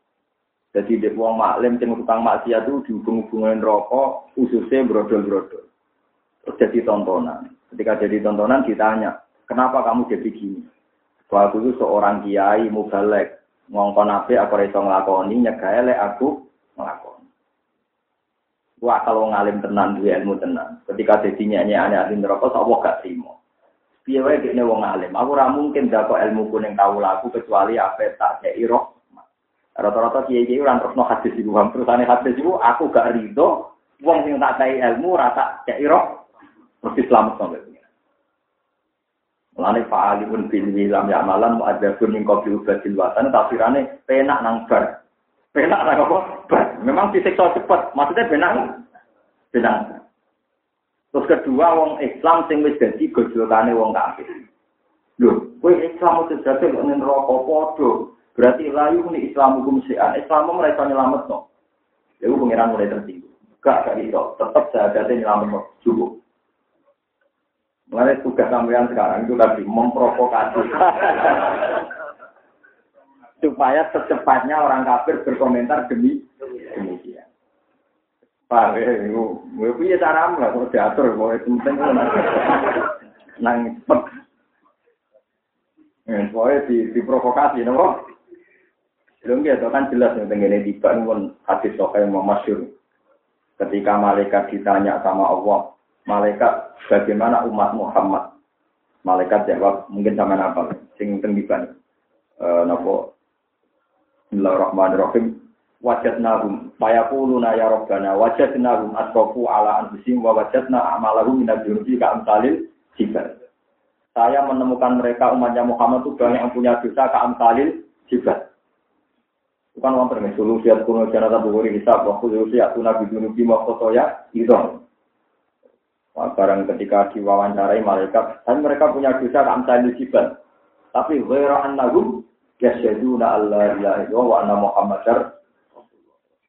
Speaker 1: Jadi di wong maklim sing tukang maksiat itu dihubung-hubungin rokok, khususnya brodol-brodol. Terus jadi tontonan. Ketika jadi tontonan ditanya, kenapa kamu jadi gini? Waktu itu seorang kiai mubalek ngongkon ape aku iso nglakoni nyegae aku nglakoni. Wah kalau ngalim tenan dua ilmu tenan. Ketika jadi nyanyi aneh ahli neraka, tak gak terima. Piye wae dekne wong alim. Aku ora mungkin dapat ilmu kuning tahu laku kecuali apa tak kei roh. Rata-rata kiai-kiai ora terus no hadis iku. Terusane hadis iku aku gak rido wong sing tak kei ilmu rata kei roh. Mesti selamat sampai Mulane fa'alipun bil wilam ya malan mu'adzabun min qabli ubadil watan tafsirane penak nang bar. Penak lah apa? Memang disiksa cepat. Maksudnya benang. Benang. Terus kedua, wong Islam sing wis dadi gojolane wong kafir. Lho, kowe Islam itu jadi kok ning neraka padha. Berarti layu ni Islam hukum sian. Islam mau mereka nyelamet no. Lalu pengiran mulai tersinggung. Gak, gak iso. Tetap saya ada nyelamet no. Cukup. Mulai tugas sampean sekarang itu tadi memprovokasi. Supaya secepatnya orang kafir berkomentar demi demikian. Pak, gue punya cara lah, kalau diatur, gue penting nang cepet. Pokoknya di, diprovokasi, nopo. Belum gitu kan jelas yang tenggine tiba pun hadis sokai masyur. Ketika malaikat ditanya sama Allah, malaikat bagaimana umat Muhammad? Malaikat jawab mungkin sama apa? Sing tengiban. E, nopo Bismillahirrahmanirrahim. Wajadnahum fayaquluna ya rabbana wajadnahum asrafu ala anfusihim wa wajadna a'malahum minad dunubi ka'amsalil jibal. Saya menemukan mereka umatnya Muhammad itu banyak yang punya dosa ka'amsalil jibal. Bukan orang permen solusi atau kuno jana tabu gori hisab waktu solusi atau nabi dunubi foto ya itu. Barang ketika diwawancarai malaikat, dan mereka punya dosa kamsal jibal. Tapi ghera annahum yasyaduna alla ilaha illallah wa anna muhammadar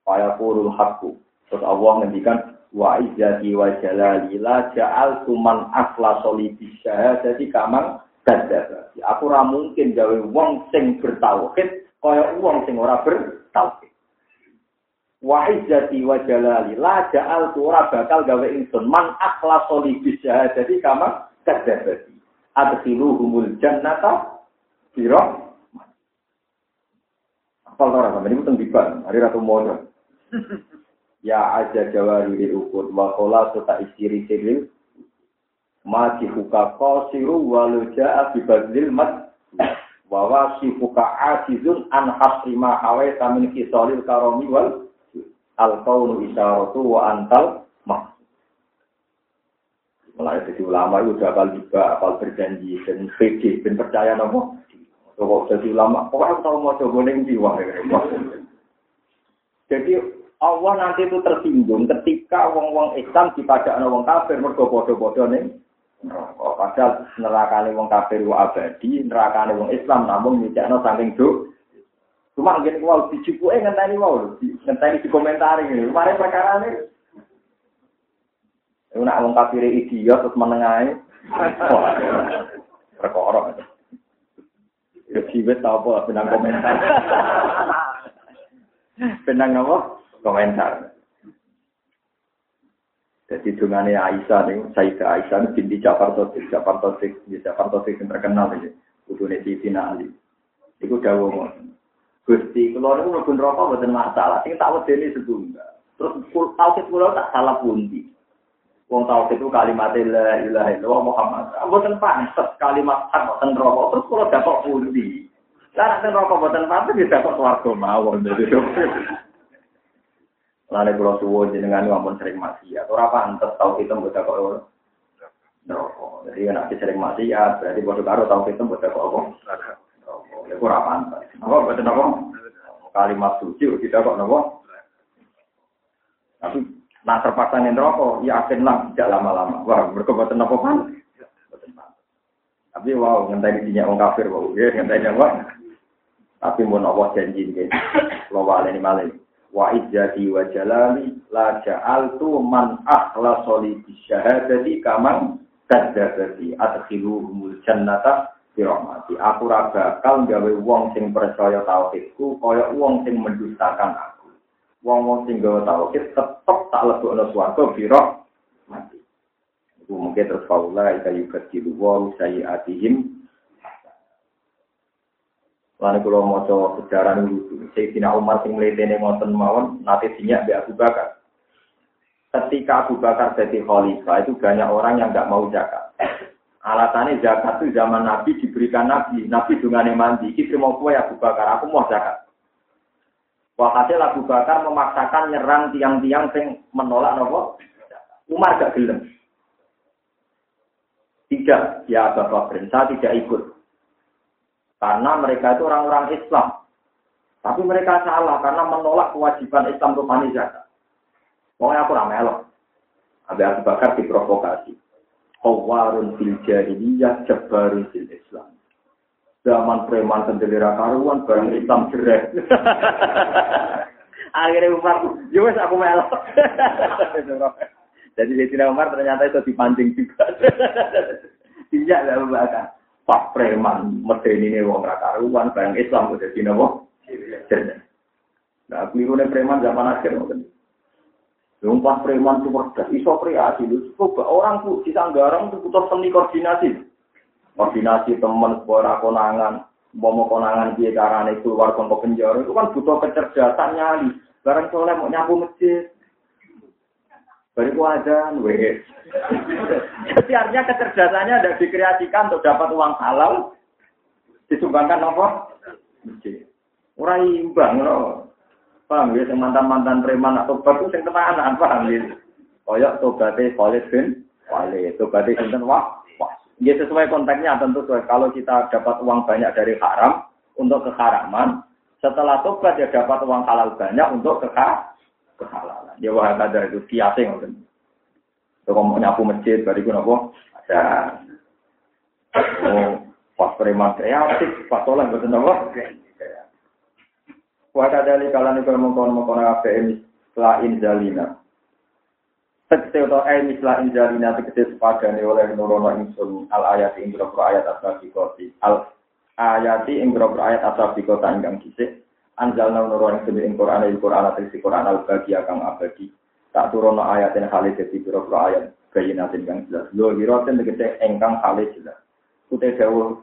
Speaker 1: fayaqulul haqqu. Terus Allah ngendikan wa izzati wa jalali la ja'al tuman afla solibi syahadati kamang kadzdzaba. Aku ra mungkin gawe wong sing bertauhid kaya wong sing ora bertauhid. Wa izzati wa jalali la ja'al ora bakal gawe ingsun man akhlaso li bisyahadati kama kadzabati. Adkhiluhumul jannata biro Apal ora sampe niku teng diban, hari ratu mono. Ya aja jawari di ukur wa qala sota isiri siril ma dihuka qasiru walu ja'a bi badlil mat Wawa sifuka asizun an hasrima hawe tamin kisolil karomi wal al kaunu isyaratu wa antal mak. Mulai jadi ulama itu udah apal juga, apal berjanji, dan fikih, dan percaya nopo. Kok jadi ulama, pokoknya aku tahu mau coba neng jiwa. Jadi Allah nanti itu tersinggung ketika wong-wong Islam dipadak wong kafir mergo bodoh-bodoh nih neraka. Padahal nerakane wong kafir wa abadi, nerakane wong Islam namun nyicakno saking do. Cuma ngene kuwi dicukuke ngenteni wae, ngenteni di komentar ini. Mare perkara ini. Iku nak wong kafir idiot terus menengahe. Perkara. Ya siwet tau apa benang komentar. benang apa? Komentar. Jadi dungane Aisyah nih, Sayyidah Aisyah nih binti Jafar Tosik, Jafar Tosik, ya Jafar Tosik yang terkenal ini, kudune Siti Ali. Iku dawuh Gusti, kalau niku mlebu neraka mboten masalah, sing tak wedeni setunggal. Terus tauhid kula tak salah pundi. Wong tauhid itu kalimat la ilaha illallah Muhammad. Mboten pantes kalimat hak mboten neraka. Terus kula dapat pundi. Lah nek neraka mboten pantes ya dapat swarga mawon. Lalu kalau suwo jenengan ngomong sering maksiat, ora pantes tau kita buat kok ora. Neraka. Jadi kan sering maksiat, berarti bodoh karo kita buat kok apa? Neraka. Ya ora pantes. Apa boten apa? Kalimat suci kita kok nopo? Tapi nah terpaksa nih neraka, ya lah tidak lama-lama. Wah, mereka boten apa pan? Tapi wow, ngenteni dinya wong kafir, wow, ya ngenteni apa? Tapi mau Allah janji ini, lo wale ini malah. Wa izzati wa jalali la ja'altu man akhlasa li bisyahadati kaman kadzdzabati adkhiluhumul jannata bi rahmati. Aku ora bakal gawe wong sing percaya tauhidku kaya wong sing mendustakan aku wong-wong sing gawe tauhid tetep tak lebokno swarga bi rahmati iku mungkin terus faula ika yukadilu wa Lalu kalau mau coba sejarah lucu, Sayyidina Umar sing melihatnya ngoten mawon, nanti sinyak di Abu Bakar. Ketika Abu Bakar jadi khalifah, itu banyak orang yang nggak mau zakat. Alasannya zakat itu zaman Nabi diberikan Nabi, Nabi dengan mandi. Kita mau kue Abu Bakar, aku mau zakat. Walhasil Abu Bakar memaksakan nyerang tiang-tiang yang menolak nopo. Umar gak gelem. Tidak, ya Bapak Bakar, saya tidak ikut. Karena mereka itu orang-orang Islam. Tapi mereka salah karena menolak kewajiban Islam untuk zakat. Pokoknya aku ramelok. Abi Abu Bakar diprovokasi. Kawarun fil jahiliyah jabarun fil Islam. Zaman preman sendiri karuan barang Islam jerek. Akhirnya Umar, ya aku melok.
Speaker 2: Jadi Sayyidina Umar ternyata itu dipancing juga. Tidak lah bahkan. Pak preman, medeni ini wong rakaruan, barang Islam udah di nopo. Nah, keliru preman zaman akhir mungkin. Lumpah preman itu cerdas, iso kreasi. Coba orang tuh di Sanggarang itu butuh seni koordinasi. Koordinasi teman, sebuah konangan, mau konangan dia carane keluar ke penjara itu kan butuh kecerdasan nyali. Barang soleh mau nyapu masjid, Bariku ada, weh. Jadi artinya kecerdasannya ada dikreasikan untuk dapat uang halal, disumbangkan apa? Orang imbang, no. Paham ya, mantan-mantan preman atau bagus yang tenanan, paham ya. Koyok tobatnya Khalid bin Walid, tobatnya sinten wah. Ya sesuai konteksnya tentu sesuai. Kalau kita dapat uang banyak dari haram untuk keharaman, setelah tobat ya dapat uang halal banyak untuk keharaman kehalalan. Ya wah ada itu kiase ngoten. Kalau mau nyapu masjid, bariku nopo ada. Oh, pas preman kreatif, pas soleh betul nopo. Wah ada di kalan itu mengkon mengkon apa ini selain jalina. Tegese atau eh mislah injalina tegese sepadane oleh nurono insun al ayat ing ayat asal koti al ayati ing ayat asal kota ingkang kisih anjalna nurun sing ing Quran ing Quran si Quran al bagi kang abadi. Tak turono ayat yang kali jadi biro ayat bayinatin kang jelas. Lo hiroten tegese engkang kali jelas. Kute dawuh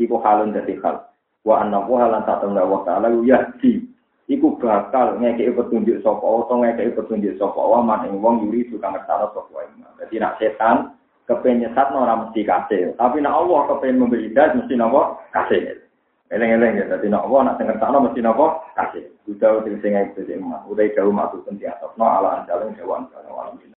Speaker 2: iku halun dadi hal. Wa anna wa halan tak tengah wa ta'ala yahdi iku bakal ngekei petunjuk sapa utawa ngekei petunjuk sapa wa man ing wong yuri tukang ngertano sapa wae dadi nak setan kepengen nyesat ora mesti kasih tapi nak Allah kepengen memberi hidayah mesti napa? Kasih Eleng-eleng ya, tadi nak nak denger takno mesti nopo kasih. Udah udah sing itu sing mah, udah jauh masuk pun di atas, no ala anjaleng jawan jalan